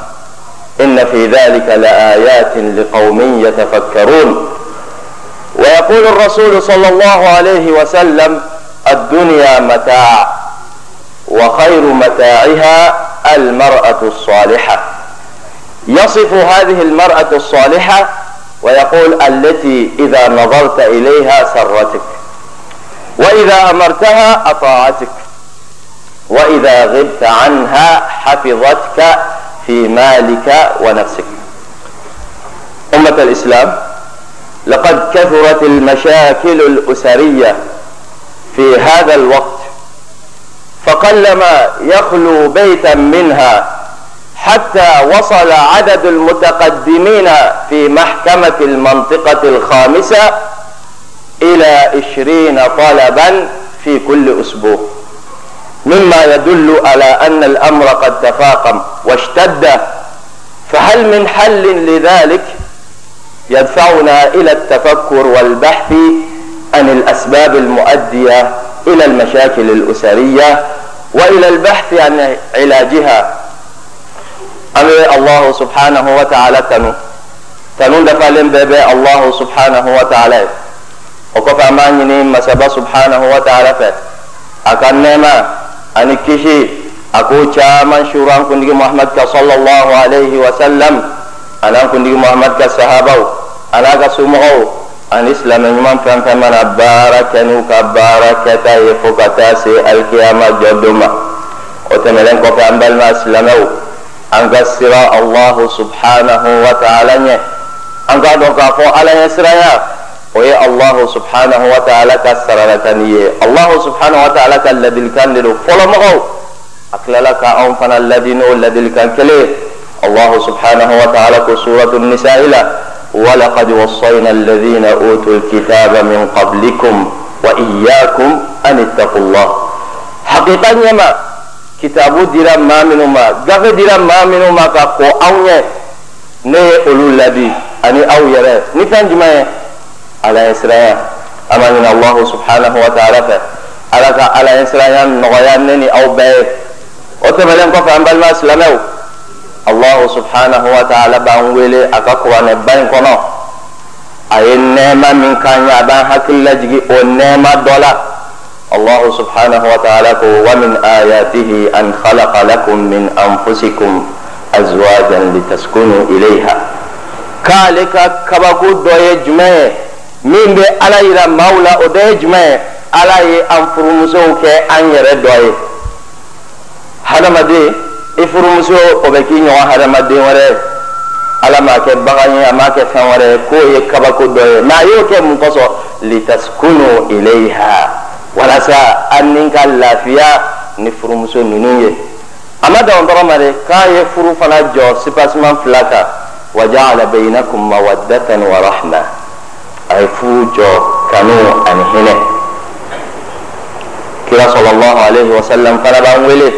إن في ذلك لآيات لقوم يتفكرون. ويقول الرسول صلى الله عليه وسلم الدنيا متاع وخير متاعها المرأة الصالحة. يصف هذه المرأة الصالحة ويقول التي إذا نظرت إليها سرتك وإذا أمرتها أطاعتك. وإذا غبت عنها حفظتك في مالك ونفسك. أمة الإسلام لقد كثرت المشاكل الأسرية في هذا الوقت فقلما يخلو بيتا منها حتى وصل عدد المتقدمين في محكمة المنطقة الخامسة إلى عشرين طلبا في كل أسبوع. مما يدل على أن الأمر قد تفاقم واشتد. فهل من حل لذلك يدفعنا إلى التفكر والبحث عن الأسباب المؤدية إلى المشاكل الأسرية وإلى البحث عن علاجها؟ أمي الله سبحانه وتعالى تنو. تنو دفالين بيبي الله سبحانه وتعالى. وكفى مانيني مسبا سبحانه وتعالى فيه. akan nema ani kisi aku caman syuran kundigi Muhammad ka sallallahu alaihi wasallam. Anan kundigi Muhammad ka sahabau. Anaga sumau an islam nyuman fam fam mana barakanu ka barakata yefukata si alqiyama joduma o temelen ko fa ambal ma ka sira allahu subhanahu wa ta'ala ɲɛ an k'a k'a fɔ ala ɲɛ siranya o ye allahu subhanahu wa ta'ala ka sararatani ye allahu subhanahu wa ta'ala ka ladilikan de don fɔlɔmɔgɔw a tilala ka anw fana ladi n'o ladilikan kelen allahu subhanahu wa ta'ala ko suratu nisa'i la ولقد وصينا الذين أوتوا الكتاب من قبلكم وإياكم أن اتقوا الله حقيقة ما kitabu dira maa minnu ma gafe dira maa minnu ma ka kɔ aw ɲɛ ne ye olu ladi ani aw yɛrɛ ni fɛn jumɛn ye ala ye siranya an b'a ɲini allahu subhanahu wa ta'ala fɛ ala ka ala ye siranya nɔgɔya ne ni aw bɛɛ ye o tɛmɛnen kɔfɛ an balima silamɛw allahu subhanahu wa ta'ala b'an wele a ka kuranɛ ba in kɔnɔ a ye nɛɛma min k'an ye a b'an hakili lajigi o nɛɛma dɔ la الله سبحانه وتعالى ومن آياته أن خلق لكم من أنفسكم أزواجا لتسكنوا إليها كالك كبكو min bɛ ala yira maaw la o dɔ ye jumɛn ye ala ye an furumusow kɛ an yɛrɛ dɔ ye hadamaden i furumuso o bɛ k'i ɲɔgɔn hadamaden wɛrɛ ye ala m'a kɛ bagan ye a m'a kɛ fɛn wɛrɛ ye k'o ye kabako dɔ ye mɛ a y'o kɛ mun kosɔn litaskunu ilayha walasa an ni ka lafiya ni furumuso ninnu ye a ma dan dɔrɔn ma dɛ k'a ye furu fana jɔ sipasiman fila kan waja'ala bainakum mawaddatan wa rahma a ye furu jɔ kanu ani hinɛ kira sallallahu alaihi wa sallam fana b'an wele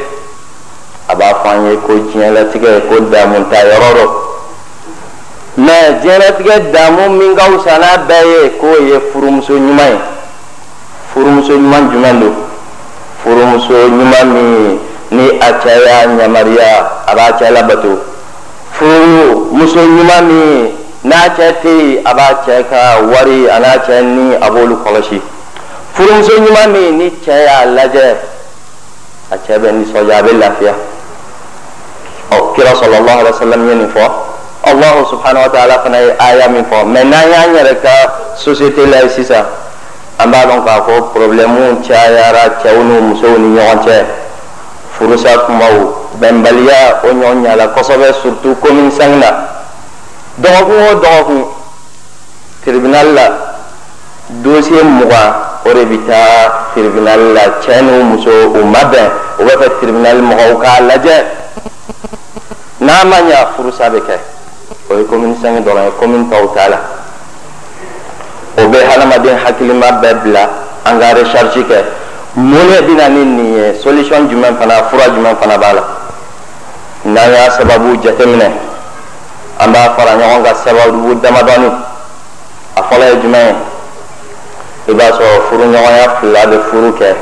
a b'a fɔ an ye ko diɲɛlatigɛ ko damu ta yɔrɔ dɔ mɛ diɲɛlatigɛ damu min ka wusa n'a bɛɛ ye k'o ye furumuso ɲuman ye furumuso ɲuman jumɛn don furumuso ɲuman min ni a cɛ y'a yamaruya a b'a cɛ labato furumuso ɲuman min n'a cɛ tɛ yen a b'a cɛ ka wari a n'a cɛ ni a b'olu kɔlɔsi furumuso ɲuman min ni cɛ y'a lajɛ a cɛ bɛ nisɔndiya a bɛ lafiya. Ɔ kira sɔlɔlɔhu alayhi wa sallam ye nin fɔ. Subhanahu wa ta'ala fana ye aya min fɔ. Mɛ n'an y'an yɛrɛ ka société la ye sisan an b'a dɔn k'a fɔ porobilɛmu cayara cɛw ni musow ni ɲɔgɔn cɛ. Furusa kumaw bɛnbaliya o ɲɔgɔn ɲala kosɛbɛ surtout commune cinq na dɔgɔkun o dɔgɔkun tribunal la dossier mugan o de bɛ taa tribunal la. Cɛ ni muso u ma bɛn u bɛ fɛ tribunal mɔgɔw k'a lajɛ. N'a ma ɲa furusa bɛ kɛ o ye commune cinq dɔrɔn ye commune tɔw t'a la. o bɛ hadamaden hakilima bɛɛ bila an ka recherche kɛ. Mun de bɛ na ni nin ye? Solution jumɛn fana fura jumɛn fana b'a la? N'an y'a sababu jateminɛ an b'a fara ɲɔgɔn kan sababu damadɔni a fɔlɔ ye jumɛn ye i b'a sɔrɔ furuɲɔgɔnya fila bɛ furu kɛ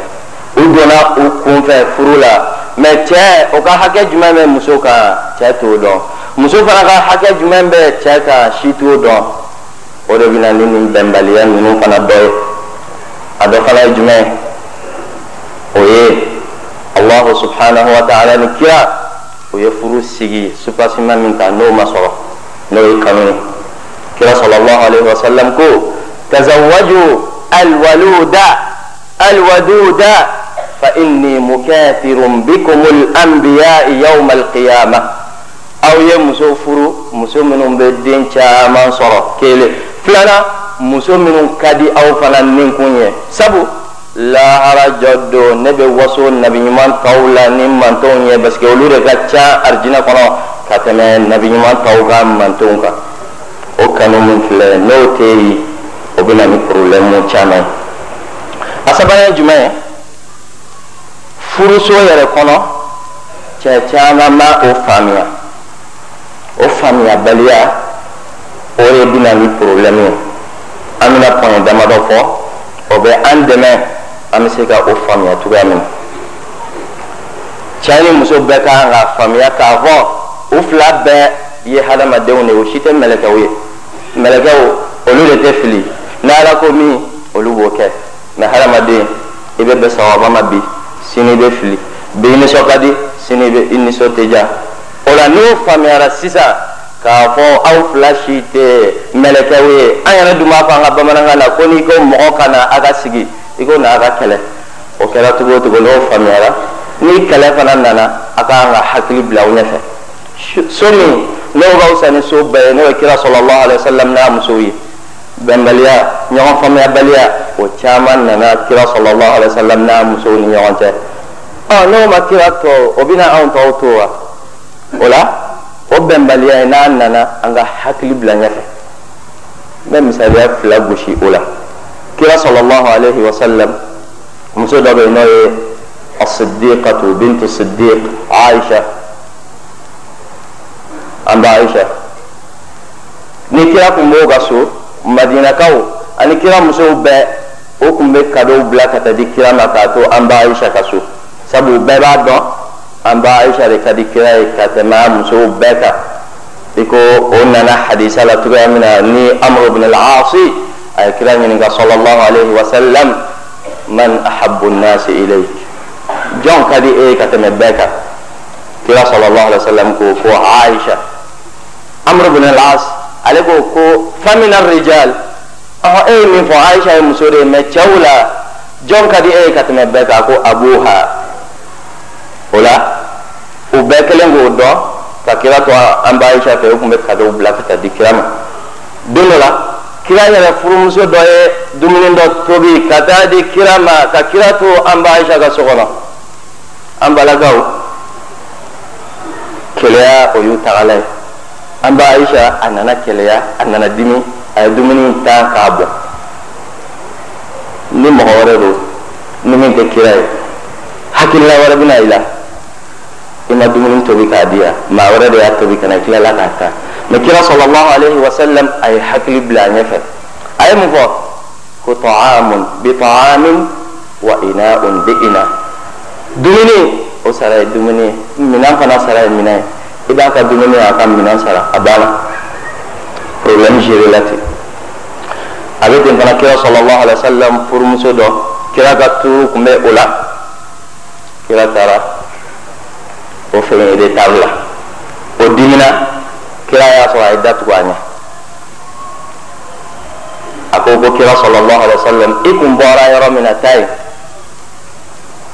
u donna u kunfɛ furu la mɛ cɛ o ka hakɛ jumɛn bɛ muso kan cɛ t'o dɔn muso fana ka hakɛ jumɛn bɛ cɛ kan si t'o dɔn. o de bɛna ni nin bɛnbaliya ninnu fana dɔ ye a dɔ fana ye jumɛn o ye. Allahu subhanahu wa ta'ala ni kira. O ye furu sigi. Supasima min kan n'o ma sɔrɔ kanu ye kira sallallahu alaihi alwaluda alwaduda fa inni mukathirun bikum al-anbiya yawm al-qiyamah aw ye muso furu muso minnu bɛ den caman sɔrɔ kelen filanan muso minnu ka di aw fana ninkun ye sabu lahara jɔ don ne bɛ waso nabiɲuman tɔw la ni mantonw ye parce que olu de ka ka tɛmɛ nabiɲuman tɔw ka mantonw kan o kanu min filɛ n'o tɛ yen o bɛ na ni problème caman ye a sabanan ye jumɛn ye furuso yɛrɛ kɔnɔ cɛ caman ma o faamuya o faamuyabaliya o de bɛna ni problème ye an bɛna pɔn damadɔ fɔ o bɛ an dɛmɛ an bɛ se ka o faamuya cogoya min na cɛ ni muso bɛɛ kan ka faamuya k'a fɔ u fila bɛɛ ye hadamadenw de ye o si tɛ mɛlɛkɛw ye. Mɛlɛkɛw olu de tɛ fili. Ni ala ko min olu b'o kɛ. Mɛ hadamaden i bɛ bɛn sababa ma bi sini i bɛ fili. Bi i nisɔn ka di sini i nisɔn tɛ diya o la n'o faamuyara sisan k'a fɔ aw fila si tɛ mɛlɛkɛw ye. An yɛrɛ dun b'a fɔ an ka bamanankan na ko n'i ko mɔgɔ ka na a ka sigi i ko na a ka kɛlɛ. O kɛra cogo o cogo n'o faamuyara. Ni kɛlɛ fana nana a kan ka hakili bila aw ɲɛfɛ سني لو غاو سني سو بينه وكرا صلى الله عليه وسلم نعم سوي. بنبليا نيون فام يا بليا و تشامان نانا كرا صلى الله عليه وسلم نعم سو ني نيون تي آه نو ما كرا تو أو بينا اون تو تو ولا؟ أو بنبليا نان نانا أنغا حكلي بلا نيا من مثاليا فلا غوشي أولا. كرا صلى الله عليه وسلم مسودا بينه الصديقة بنت الصديق عائشة. An ba aisha. Ni kira kun b'o ka so madinakaw ani kira musow bɛɛ o kun bɛ kadow bila ka taa di kira ma k'a to an ba aisha ka so sabu bɛɛ b'a dɔn an ba aisha de ka di kira ye ka tɛmɛ a musow bɛɛ kan i ko o nana hadisa la cogoya min na ni amru ibn al-aasi a ye kira ɲininka sallallahu alayhi wa sallam man ahabbu nnaasi ilayk. Jɔn ka di e ye ka tɛmɛ bɛɛ kan kira sallallahu alayhi wa sallam ko ko aisha. Amr bin al-as ale ko ko famina rijal ɔhɔ e min fɔ aisha ye muso de ye mɛ cɛw la jɔn ka di e ye ka tɛmɛ bɛɛ kan ko abuha o la u bɛɛ kelen k'o dɔn ka kira to an ba aisha fɛ o tun bɛ kadow bila ka taa di kira ma don dɔ la kira yɛrɛ furumuso dɔ ye dumuni dɔ tobi ka taa ma ka kira to an ba aisha ka so keleya o y'u tagala ye an ba aisha a nana keleya a nana dimi a ye dumuni tan k'a bɔ ni mɔgɔ wɛrɛ don ni min tɛ kira ye hakilila wɛrɛ bɛna i la i ma dumuni tobi k'a di yan maa wɛrɛ de y'a tobi ka na i tilala k'a ta mɛ kira sɔlɔlɔhu alayhi wa sallam a ye hakili bila a ɲɛfɛ a ye mun fɔ ko ta'amun bi ta'amin wa ina'un bi ina dumuni o sara ye dumuni ye minan fana sara ye minan ye i b'a ka dumuni a ka minan sara a banna problème géré la ten a bɛ ten kira sɔlɔlɔhu alayhi wa sallam furumuso kira ka tuuru kun bɛ kira taara o fɛn table la o dimina kira y'a sɔrɔ a ye datugu a ɲɛ kira sɔlɔlɔhu alayhi wa sallam i kun bɔra yɔrɔ min taa yen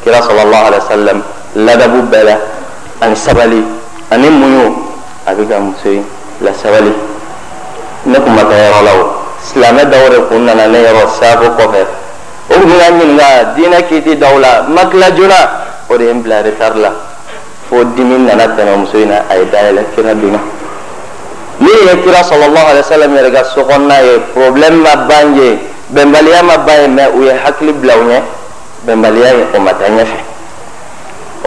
kira sɔlɔlɔhu alayhi wa sallam ladabu bɛɛ la ani sabali ani muɲu a bɛ ka muso in la sabali ne kun ma taa yɔrɔ la o silamɛ dɔw de kun nana ne yɔrɔ saako kɔfɛ o kun ka ɲininka diinɛ kiiti dɔw la ma tila joona o de ye n bila retard la fo dimi nana tɛmɛ muso in na a ye dayɛlɛ kira donna min ye kira sɔlɔlɔhu alayhi wa sallam yɛrɛ ka so kɔnɔna ye problème ma ban ye bɛnbaliya ma ban ye mɛ u ye hakili bila u ɲɛ bɛnbaliya ye o ma taa ɲɛfɛ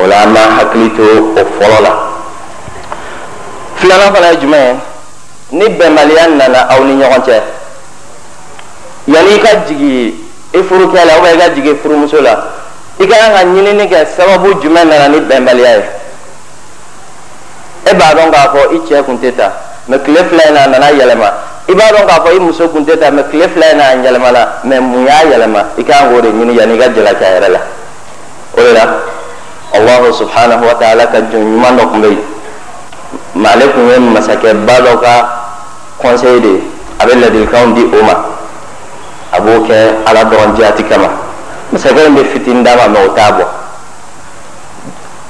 o la an b'an hakili to o fɔlɔ la filanan fana ye jumɛn ye? Ni bɛnbaliya nana aw ni ɲɔgɔn cɛ. Yanni i ka jigin i furukɛ la i ka jigin furumuso la i ka kan ka ɲinini kɛ sababu jumɛn nana ni bɛnbaliya ye? E b'a dɔn k'a fɔ i cɛ kun tɛ ta mɛ tile fila in na a nana yɛlɛma. I b'a dɔn k'a fɔ i muso kun tɛ ta mɛ tile fila in na a yɛlɛmana mɛ mun y'a yɛlɛma i kan k'o de ɲini yanni i ka jalaki a yɛrɛ la. O de la allahu subhanahu wa ta'ala ka jɔn ɲuman dɔ tun bɛ yen mɛ ale tun ye masakɛba dɔ ka conseil de ye a bɛ ladilikanw di o ma a b'o kɛ ala dɔrɔn jati kama masakɛ in bɛ fitini d'a ma mɛ o t'a bɔ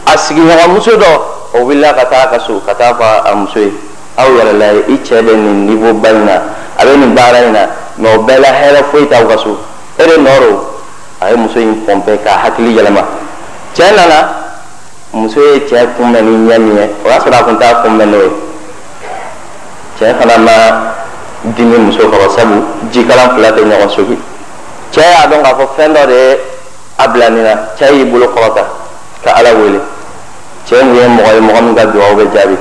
a sigiɲɔgɔnmuso dɔ o wulila ka taa ka so ka taa fɔ a muso ye aw yɛrɛ la i cɛ bɛ nin niveau ba in na a bɛ nin baara in na mɛ o bɛɛ la hɛrɛ foyi t'aw ka so e de nɔ do a ye muso in pɔnpɛ k'a hakili yɛlɛma cɛ nana muso ye cɛ kunbɛn ni ɲɛ min ye o y'a sɔrɔ a kun t'a kunbɛn n'o ye. Cɛ fana ma dimi muso kɔrɔ sabu jikalan fila tɛ ɲɔgɔn soki cɛ y'a dɔn k'a fɔ fɛn dɔ de ye a bila nin na cɛ y'i bolo kɔrɔta ka ala wele. Cɛ mun ye mɔgɔ ye mɔgɔ min ka duwawu bɛ jaabi.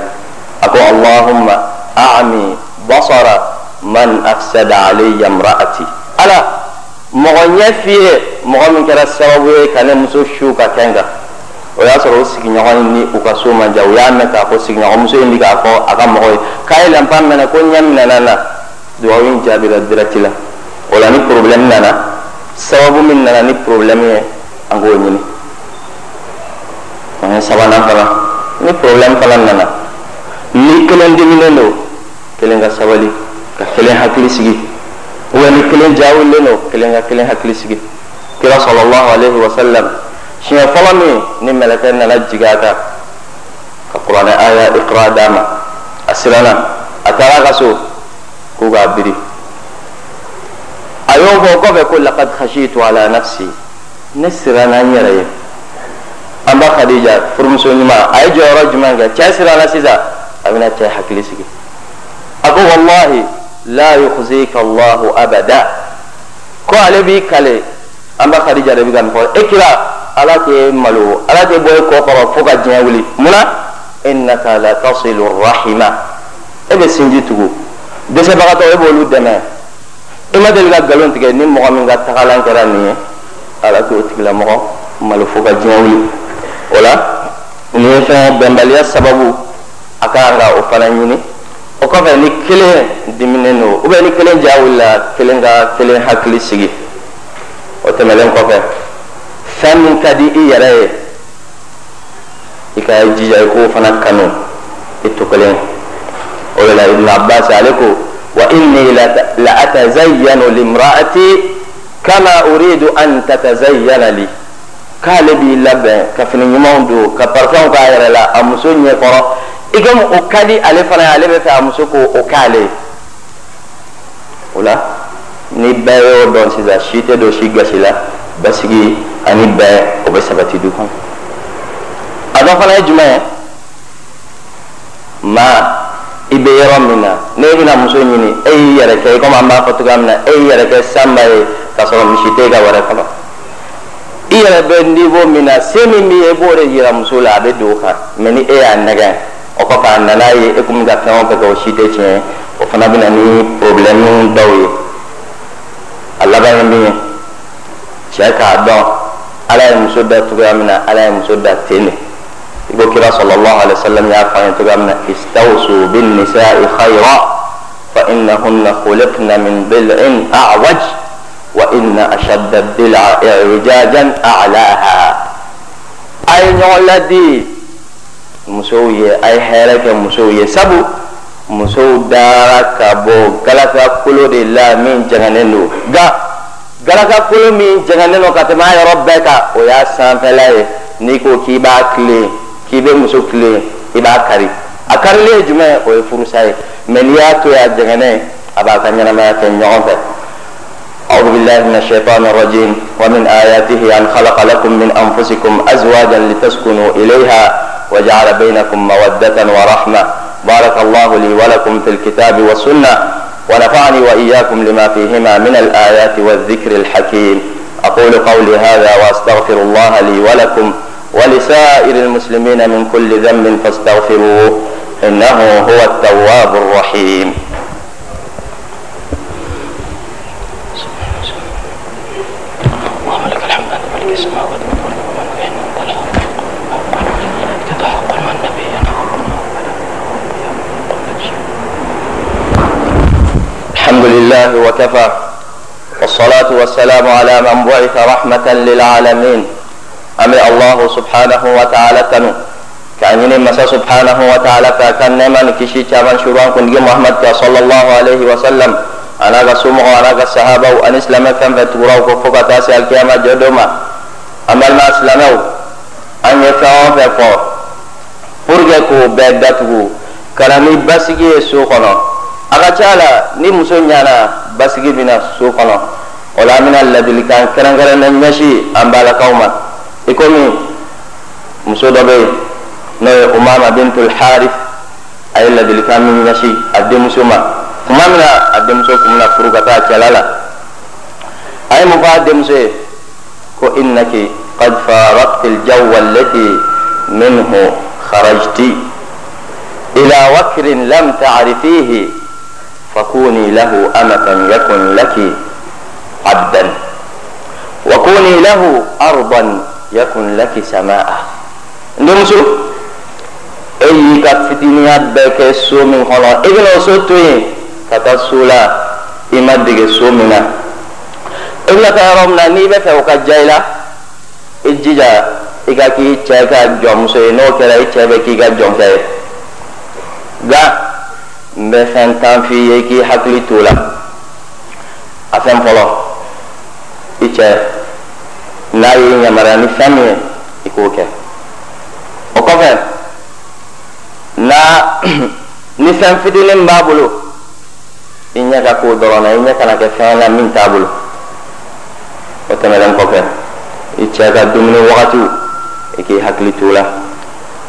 A ko allahumma a'mi basara man afsada alayya imra'ati. Ala mɔgɔ ɲɛ f'i ye mɔgɔ min kɛra sababu ye ka ne muso su ka kɛn kan o y'a sɔrɔ o sigiɲɔgɔn ni u ka so man jan u y'a mɛn k'a fɔ sigiɲɔgɔnmuso in bɛ k'a fɔ a ka mɔgɔ ye k'a ye lanpan mɛnɛ ko ɲɛ minɛna na duwawu in jaabira direct la o la ni problème nana sababu min nana ni problème ye an k'o ɲini an ye sabanan fana ni problème fana nana. Ni kelen diminen don kelen ka sabali ka kelen hakili sigi ubiyɛn ni kelen jaawilen don kelen ka kelen hakili sigi kira sɔlɔlɔhu alayhi wa sallam. Siɲɛ fɔlɔ min ni mɛlɛkɛ nana jigin a kan ka kuranɛ aya iqra d'a ma a siranna a taara ka so k'u k'a biri. A y'o fɔ kɔfɛ ko laqad khashitu ala nafsi. Ne siranna n yɛrɛ ye. An ba khadija furumuso ɲuman a ye jɔyɔrɔ jumɛn kɛ cɛ siranna sisan a bɛna cɛ hakili sigi a ko wallahi la yukhzika allahu abada. Ko ale b'i kale an ba khadija de bɛ ka nin fɔ e kira ala tɛ malo ala tɛ bɔ e kɔ kɔrɔ fo ka diɲɛ wuli. Munna innaka la tasilu rahima. E bɛ sinji tugu. Dɛsɛbagatɔ e b'olu dɛmɛ i ma deli ka nkalon tigɛ ni mɔgɔ min ka tagalan kɛra nin ye ala t'o tigilamɔgɔ malo fo ka diɲɛ wuli. O la nin ye fɛn bɛnbaliya sababu a ka kan ka o fana ɲini o kɔfɛ ni kelen diminen don ou bien ni kelen ja wulila kelen ka kelen hakili sigi. O tɛmɛlen kɔfɛ fɛn min ka di i yɛrɛ ye i ka jija i k'o fana kanu i to kelen o de la ibn abbas ale ko wa inni la atazayyanu limra'ati kama uridu an tatazayyana li. K'ale b'i labɛn ka fini ɲumanw don ka parfɛnw k'a yɛrɛ la a muso ɲɛkɔrɔ i komi o ka di ale fana ye ale bɛ fɛ a muso k'o o k'ale ye o la ni bɛɛ y'o dɔn sisan si tɛ don si gasi la basigi ani bɛɛ o bɛ sabati du kɔnɔ a dɔ fana ye jumɛn ye maa i bɛ yɔrɔ min na n'e bɛna muso ɲini e y'i yɛrɛ kɛ i komi an b'a fɔ cogoya min na e y'i yɛrɛ kɛ sanba ye k'a sɔrɔ misi t'e ka wɛrɛ kɔnɔ i yɛrɛ bɛ niveau min na se min b'i ye i b'o de yira muso la a bɛ don o kan mɛ ni e y'a nɛgɛn o kɔfɛ a nana ye e kun bɛ ka fɛn o fɛn kɛ o si tɛ tiɲɛ o fana bɛ na ni problème dɔw ye a laban ye min ye cɛ k'a dɔn ala ye muso da cogoya min na ala ye muso da ten de i ko kira sallallahu alaihi wasallam y'a fɔ an ye cogoya min na istawsu bin nisa'i khayra fa innahunna khuliqna min bil'in a'waj wa inna ashadda bil'a i'wijajan a'laha. A ye ɲɔgɔn ladi musow ye a ye hɛrɛ kɛ musow ye sabu musow dara ka bɔ galaka kolo de la min jɛngɛnen don nka galaka kolo min jɛngɛnen don ka tɛmɛ a yɔrɔ bɛɛ kan o y'a sanfɛla ye n'i ko k'i b'a tilen k'i bɛ muso tilen i b'a kari a karilen ye jumɛn o ye furusa ye mɛ n'i y'a to yen a jɛngɛnen a b'a ka ɲɛnamaya kɛ ɲɔgɔn fɛ أعوذ بالله من الشيطان الرجيم ومن آياته أن خلق لكم من أنفسكم أزواجا لتسكنوا إليها وجعل بينكم مودة ورحمة. بارك الله لي ولكم في الكتاب والسنة ونفعني وإياكم لما فيهما من الآيات والذكر الحكيم. أقول قولي هذا وأستغفر الله لي ولكم ولسائر المسلمين من كل ذنب فاستغفروه إنه هو التواب الرحيم. الحمد لله وكفى والصلاة والسلام على من بعث رحمة للعالمين. أمي الله سبحانه وتعالى كانوا كان مسا سبحانه وتعالى كان نمان كشي كمان شروان كن محمد صلى الله عليه وسلم. أنا قسمه أنا قصحابه أن إسلام كان فتورا وكفوك تاسي القيامة جدوما. أما ما إسلامه أن يفعون فقو فرقكو بيدتكو. كان بسيجي سوقنا a ka ca la ni muso ɲana basigi bɛ na so kɔnɔ o la an bɛna ladilikan kɛrɛnkɛrɛnnen ɲɛsi an balakaw ma i komi muso dɔ bɛ yen n'o ye umama bintul harith a ye ladilikan min ɲɛsi a denmuso ma tuma min na a denmuso kun bɛna furu ka taa cɛla la a ye mun fɔ a denmuso ye ko innaki qad farakti aljawwa allati minhu kharajti ila wakrin lam ta'rifihi فكوني له أمة يكن لك عبدا. وكوني له أرضا يكن لك سماء. عندما أي كات في الدنيا بك سو من خلا. إذن أصدتوه كات سولا إما دي سو منا إذن كارمنا نيبا فوق جايلا إجيجا إذا كي تشاكا جمسي نوكرا إتشاكا كي جمسي n bɛ fɛn tan f'i ye k'i hakili t'o la a fɛn fɔlɔ i cɛ n'a ye yamaruya ni fɛn min ye i k'o kɛ o kɔfɛ ni fɛn fitinin b'a bolo i ɲɛ ka k'o dɔrɔn na i ɲɛ kana kɛ fɛn la min t'a bolo o tɛmɛnen kɔfɛ i cɛ ka dumuni wagatiw i k'i hakili t'o la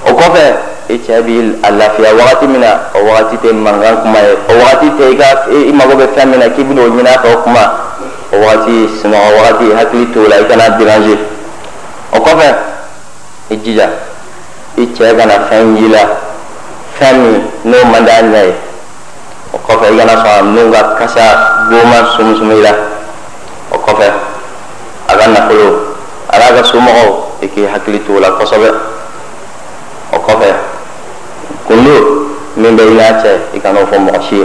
o kɔfɛ i cɛ bi a lafiya wagati min na o wagati tɛ mankan kuma ye o wagati tɛ i ka i mago bɛ fɛn min na k'i bɛna o ɲini a o kuma o wagati sunɔgɔ wagati hakili t'o la i kana déranger o kɔfɛ i jija i cɛ kana fɛn y'i la fɛn min n'o man d'a ɲɛ ye o kɔfɛ i kana sɔn ninnu ka kasa goman sumusumi i la o kɔfɛ a ka nafolo a n'a ka somɔgɔw i k'i hakili t'o la kosɛbɛ o kɔfɛ kullu min baynata ikano fo mo shi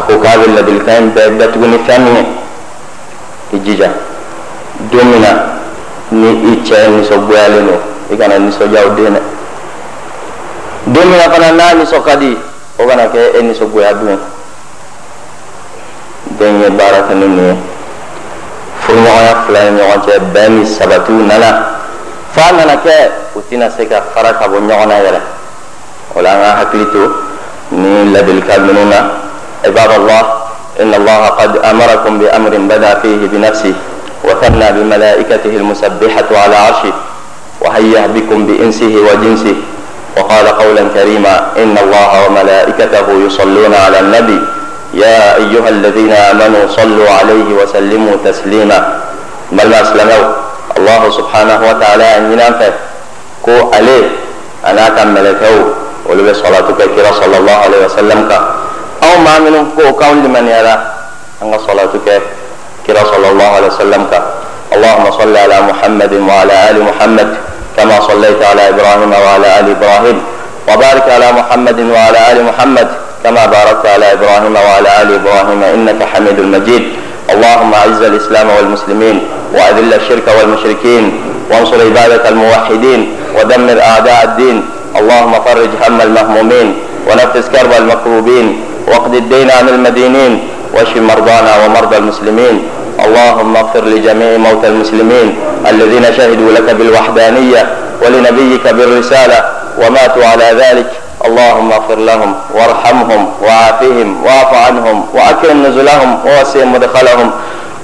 ako kabil bil kan be batguni fanni ijija domina ni iche ni so gwalino ikana ni so jawdena domina kana nani so kadi o kana ke eni so gwadu denye baraka ni ni furmo ya fulani ɲɔgɔn cɛ bɛn ni sabatiw nana f'a nana kɛ u tɛna se ka fara ka o la an ka hakili to عباد الله إن الله قد أمركم بأمر بدا فيه بنفسه وثنى بملائكته المسبحة على عرشه وهيأ بكم بإنسه وجنسه وقال قولا كريما إن الله وملائكته يصلون على النبي. يا أيها الذين آمنوا صلوا عليه وسلموا تسليما. بل ما أسلموا. الله سبحانه وتعالى أن ينفذ كو عليه أنا كان ولبس صلاتك كرا صلى الله عليه وسلم كا أو ما منهم كو كون لمن يرى. أن صلاتك كرا صلى الله عليه وسلم كا اللهم صل على محمد وعلى آل محمد كما صليت على إبراهيم وعلى آل إبراهيم. وبارك على محمد وعلى آل محمد كما باركت على إبراهيم وعلى آل إبراهيم إنك حميد مجيد. اللهم أعز الإسلام والمسلمين وأذل الشرك والمشركين وانصر عبادك الموحدين ودمر أعداء الدين. اللهم فرج هم المهمومين ونفس كرب المكروبين واقض الدين عن المدينين واشف مرضانا ومرضى المسلمين. اللهم اغفر لجميع موتى المسلمين الذين شهدوا لك بالوحدانية ولنبيك بالرسالة وماتوا على ذلك. اللهم اغفر لهم وارحمهم وعافهم واعف عنهم وأكرم نزلهم ووسع مدخلهم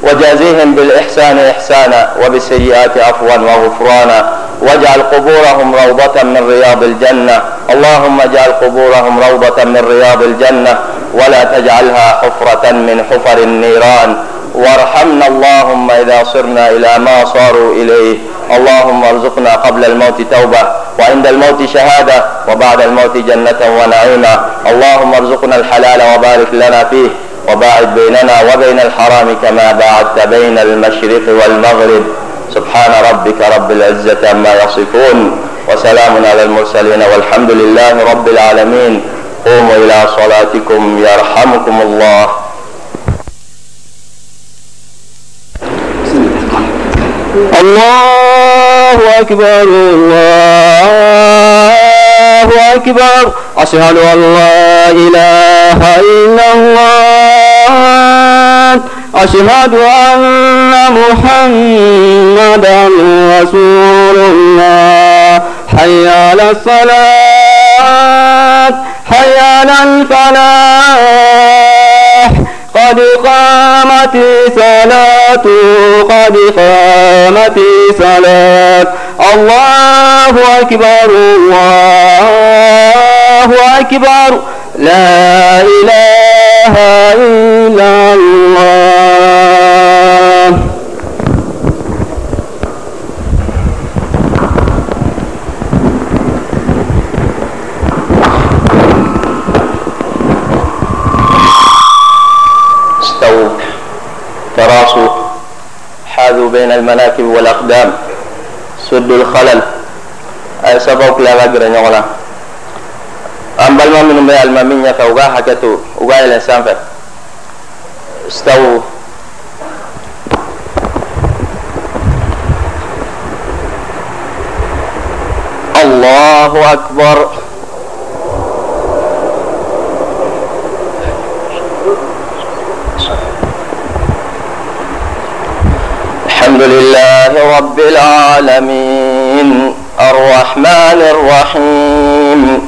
وجازيهم بالإحسان إحسانا وبالسيئات عفوا وغفرانا. واجعل قبورهم روضة من رياض الجنة. اللهم اجعل قبورهم روضة من رياض الجنة. ولا تجعلها حفرة من حفر النيران. وارحمنا اللهم إذا صرنا إلى ما صاروا إليه. اللهم ارزقنا قبل الموت توبة وعند الموت شهادة وبعد الموت جنة ونعيما اللهم ارزقنا الحلال وبارك لنا فيه. وباعد بيننا وبين الحرام كما باعدت بين المشرق والمغرب. سبحان ربك رب العزة عما يصفون وسلام على المرسلين والحمد لله رب العالمين. قوموا إلى صلاتكم يرحمكم الله. الله أكبر الله أكبر. أشهد أن لا إله إلا الله. أشهد أن محمدا رسول الله. حي على الصلاة حي على الفلاح. قد قامت صلاة قد قامت صلاة. الله أكبر الله أكبر. لا إله إلا الله. استووا. تراصوا. حاذوا بين المناكب والأقدام. سدوا الخلل. أي سبب لا غير نغلا. أم بل من بي المامين يفا وغا حكتو وغا الإنسان فا استووا. الله أكبر. الحمد لله رب العالمين. الرحمن الرحيم.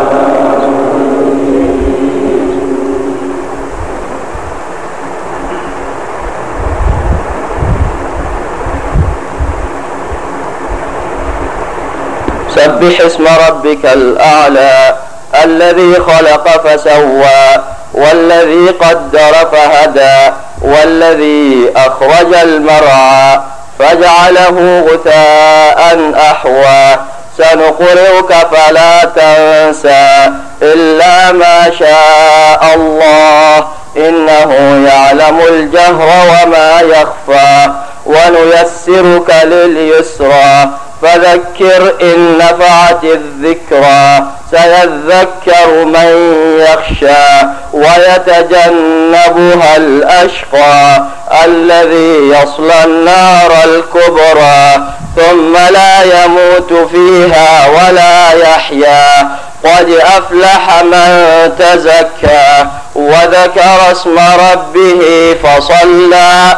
سبح اسم ربك الأعلى الذي خلق فسوى والذي قدر فهدى والذي أخرج المرعى فجعله غثاء أحوى. سنقرئك فلا تنسى إلا ما شاء الله إنه يعلم الجهر وما يخفى ونيسرك لليسرى. فذكر إن نفعت الذكرى سيذكر من يخشى ويتجنبها الأشقى الذي يصلى النار الكبرى ثم لا يموت فيها ولا يحيا. قد أفلح من تزكى وذكر اسم ربه فصلى.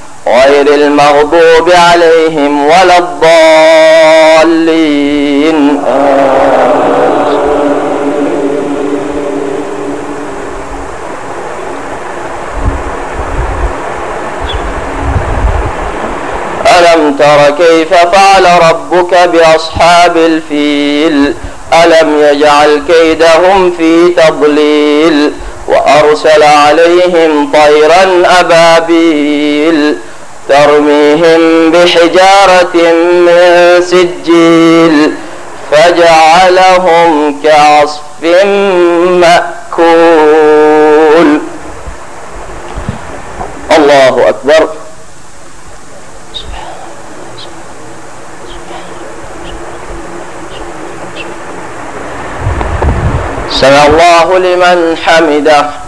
غير المغضوب عليهم ولا الضالين. ألم تر كيف فعل ربك بأصحاب الفيل؟ ألم يجعل كيدهم في تضليل؟ وأرسل عليهم طيرا أبابيل. ترميهم بحجارة من سجيل فجعلهم كعصف مأكول. الله أكبر. سمع الله لمن حمده.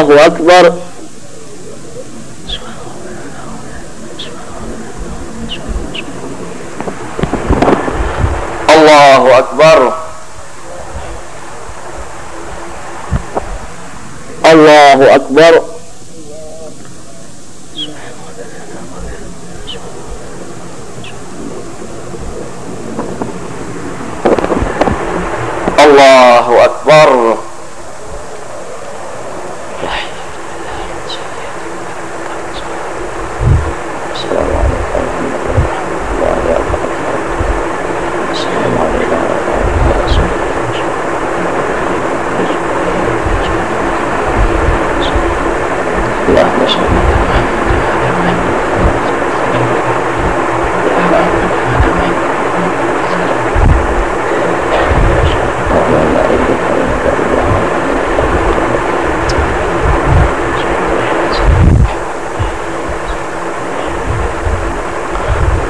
الله أكبر الله أكبر الله أكبر الله أكبر السلام عليكم ورحمة الله وبركاته السلام عليكم ورحمة الله وبركاته اللهم صل على محمد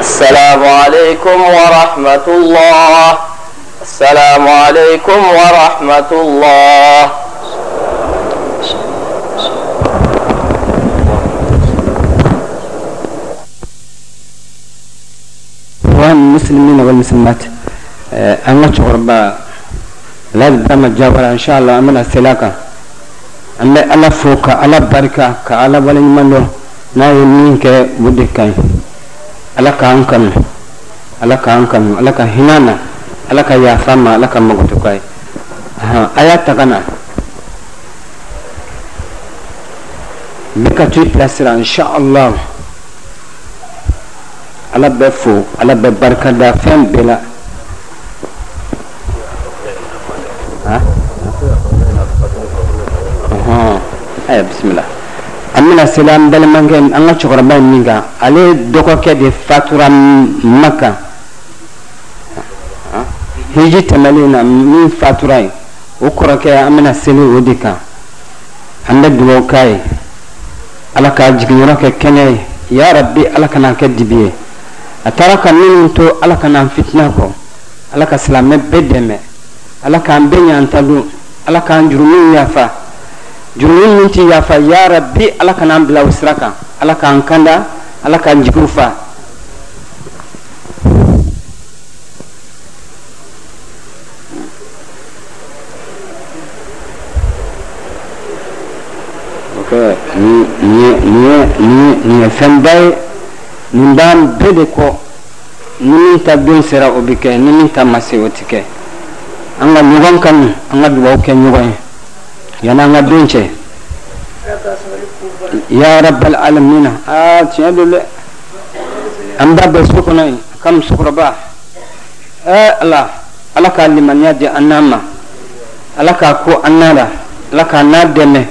السلام عليكم ورحمة الله السلام عليكم ورحمة الله والمسلمين والمسلمات أنا شغربا لا دام جاورا إن شاء الله أمنا سلاكا أما ألا فوق ألا بركة كألا ولن منو نا يمينك ودكاي ألا كأنكم ألا كأنكم ألا كهنانا ألا كيافاما ألا كمغتكاي آيات تغنى بك تي بلاسرا إن شاء الله ala bɛ ala bɛ barikada fɛn bɛɛ la aya bisimila an bɛna seli an balimakɛ an ka cɛkɔrɔba in ale dɔgɔkɛ de fatura maka hiji tɛmɛlen na min fatura ye o kɔrɔkɛ an bɛna seli o de kan. An bɛ dugawu k'a ye. Ala k'a jiginyɔrɔ kɛ kɛnɛ ye. Ya rabbi ala kana kɛ dibi ye. A taara ka minnu to ala ka n'an fitina kɔ. Ala ka silamɛ bɛɛ dɛmɛ. Ala k'an bɛɛ ɲan ta don ala k'an jurumiw yafa. Jurumin min ti yafa ya rabbi ala ka n'an bila o sira kan. Ala k'an kanda. Ala k'an jigiw fa nin ye fɛnba ye nin b'an bɛɛ de kɔ ni min ta don sera o bɛ kɛ ni min ta ma se o tɛ kɛ an ka ɲɔgɔn kanu an ka dugawu kɛ ɲɔgɔn ye yanni an ka don cɛ ya rabbal alamina aa tiɲɛ don dɛ an b'a bɛɛ so kɔnɔ yen a ka musokɔrɔba ɛɛ ala ala k'a limaniya di an n'an ma ala k'a ko an n'a la ala k'a n'a dɛmɛ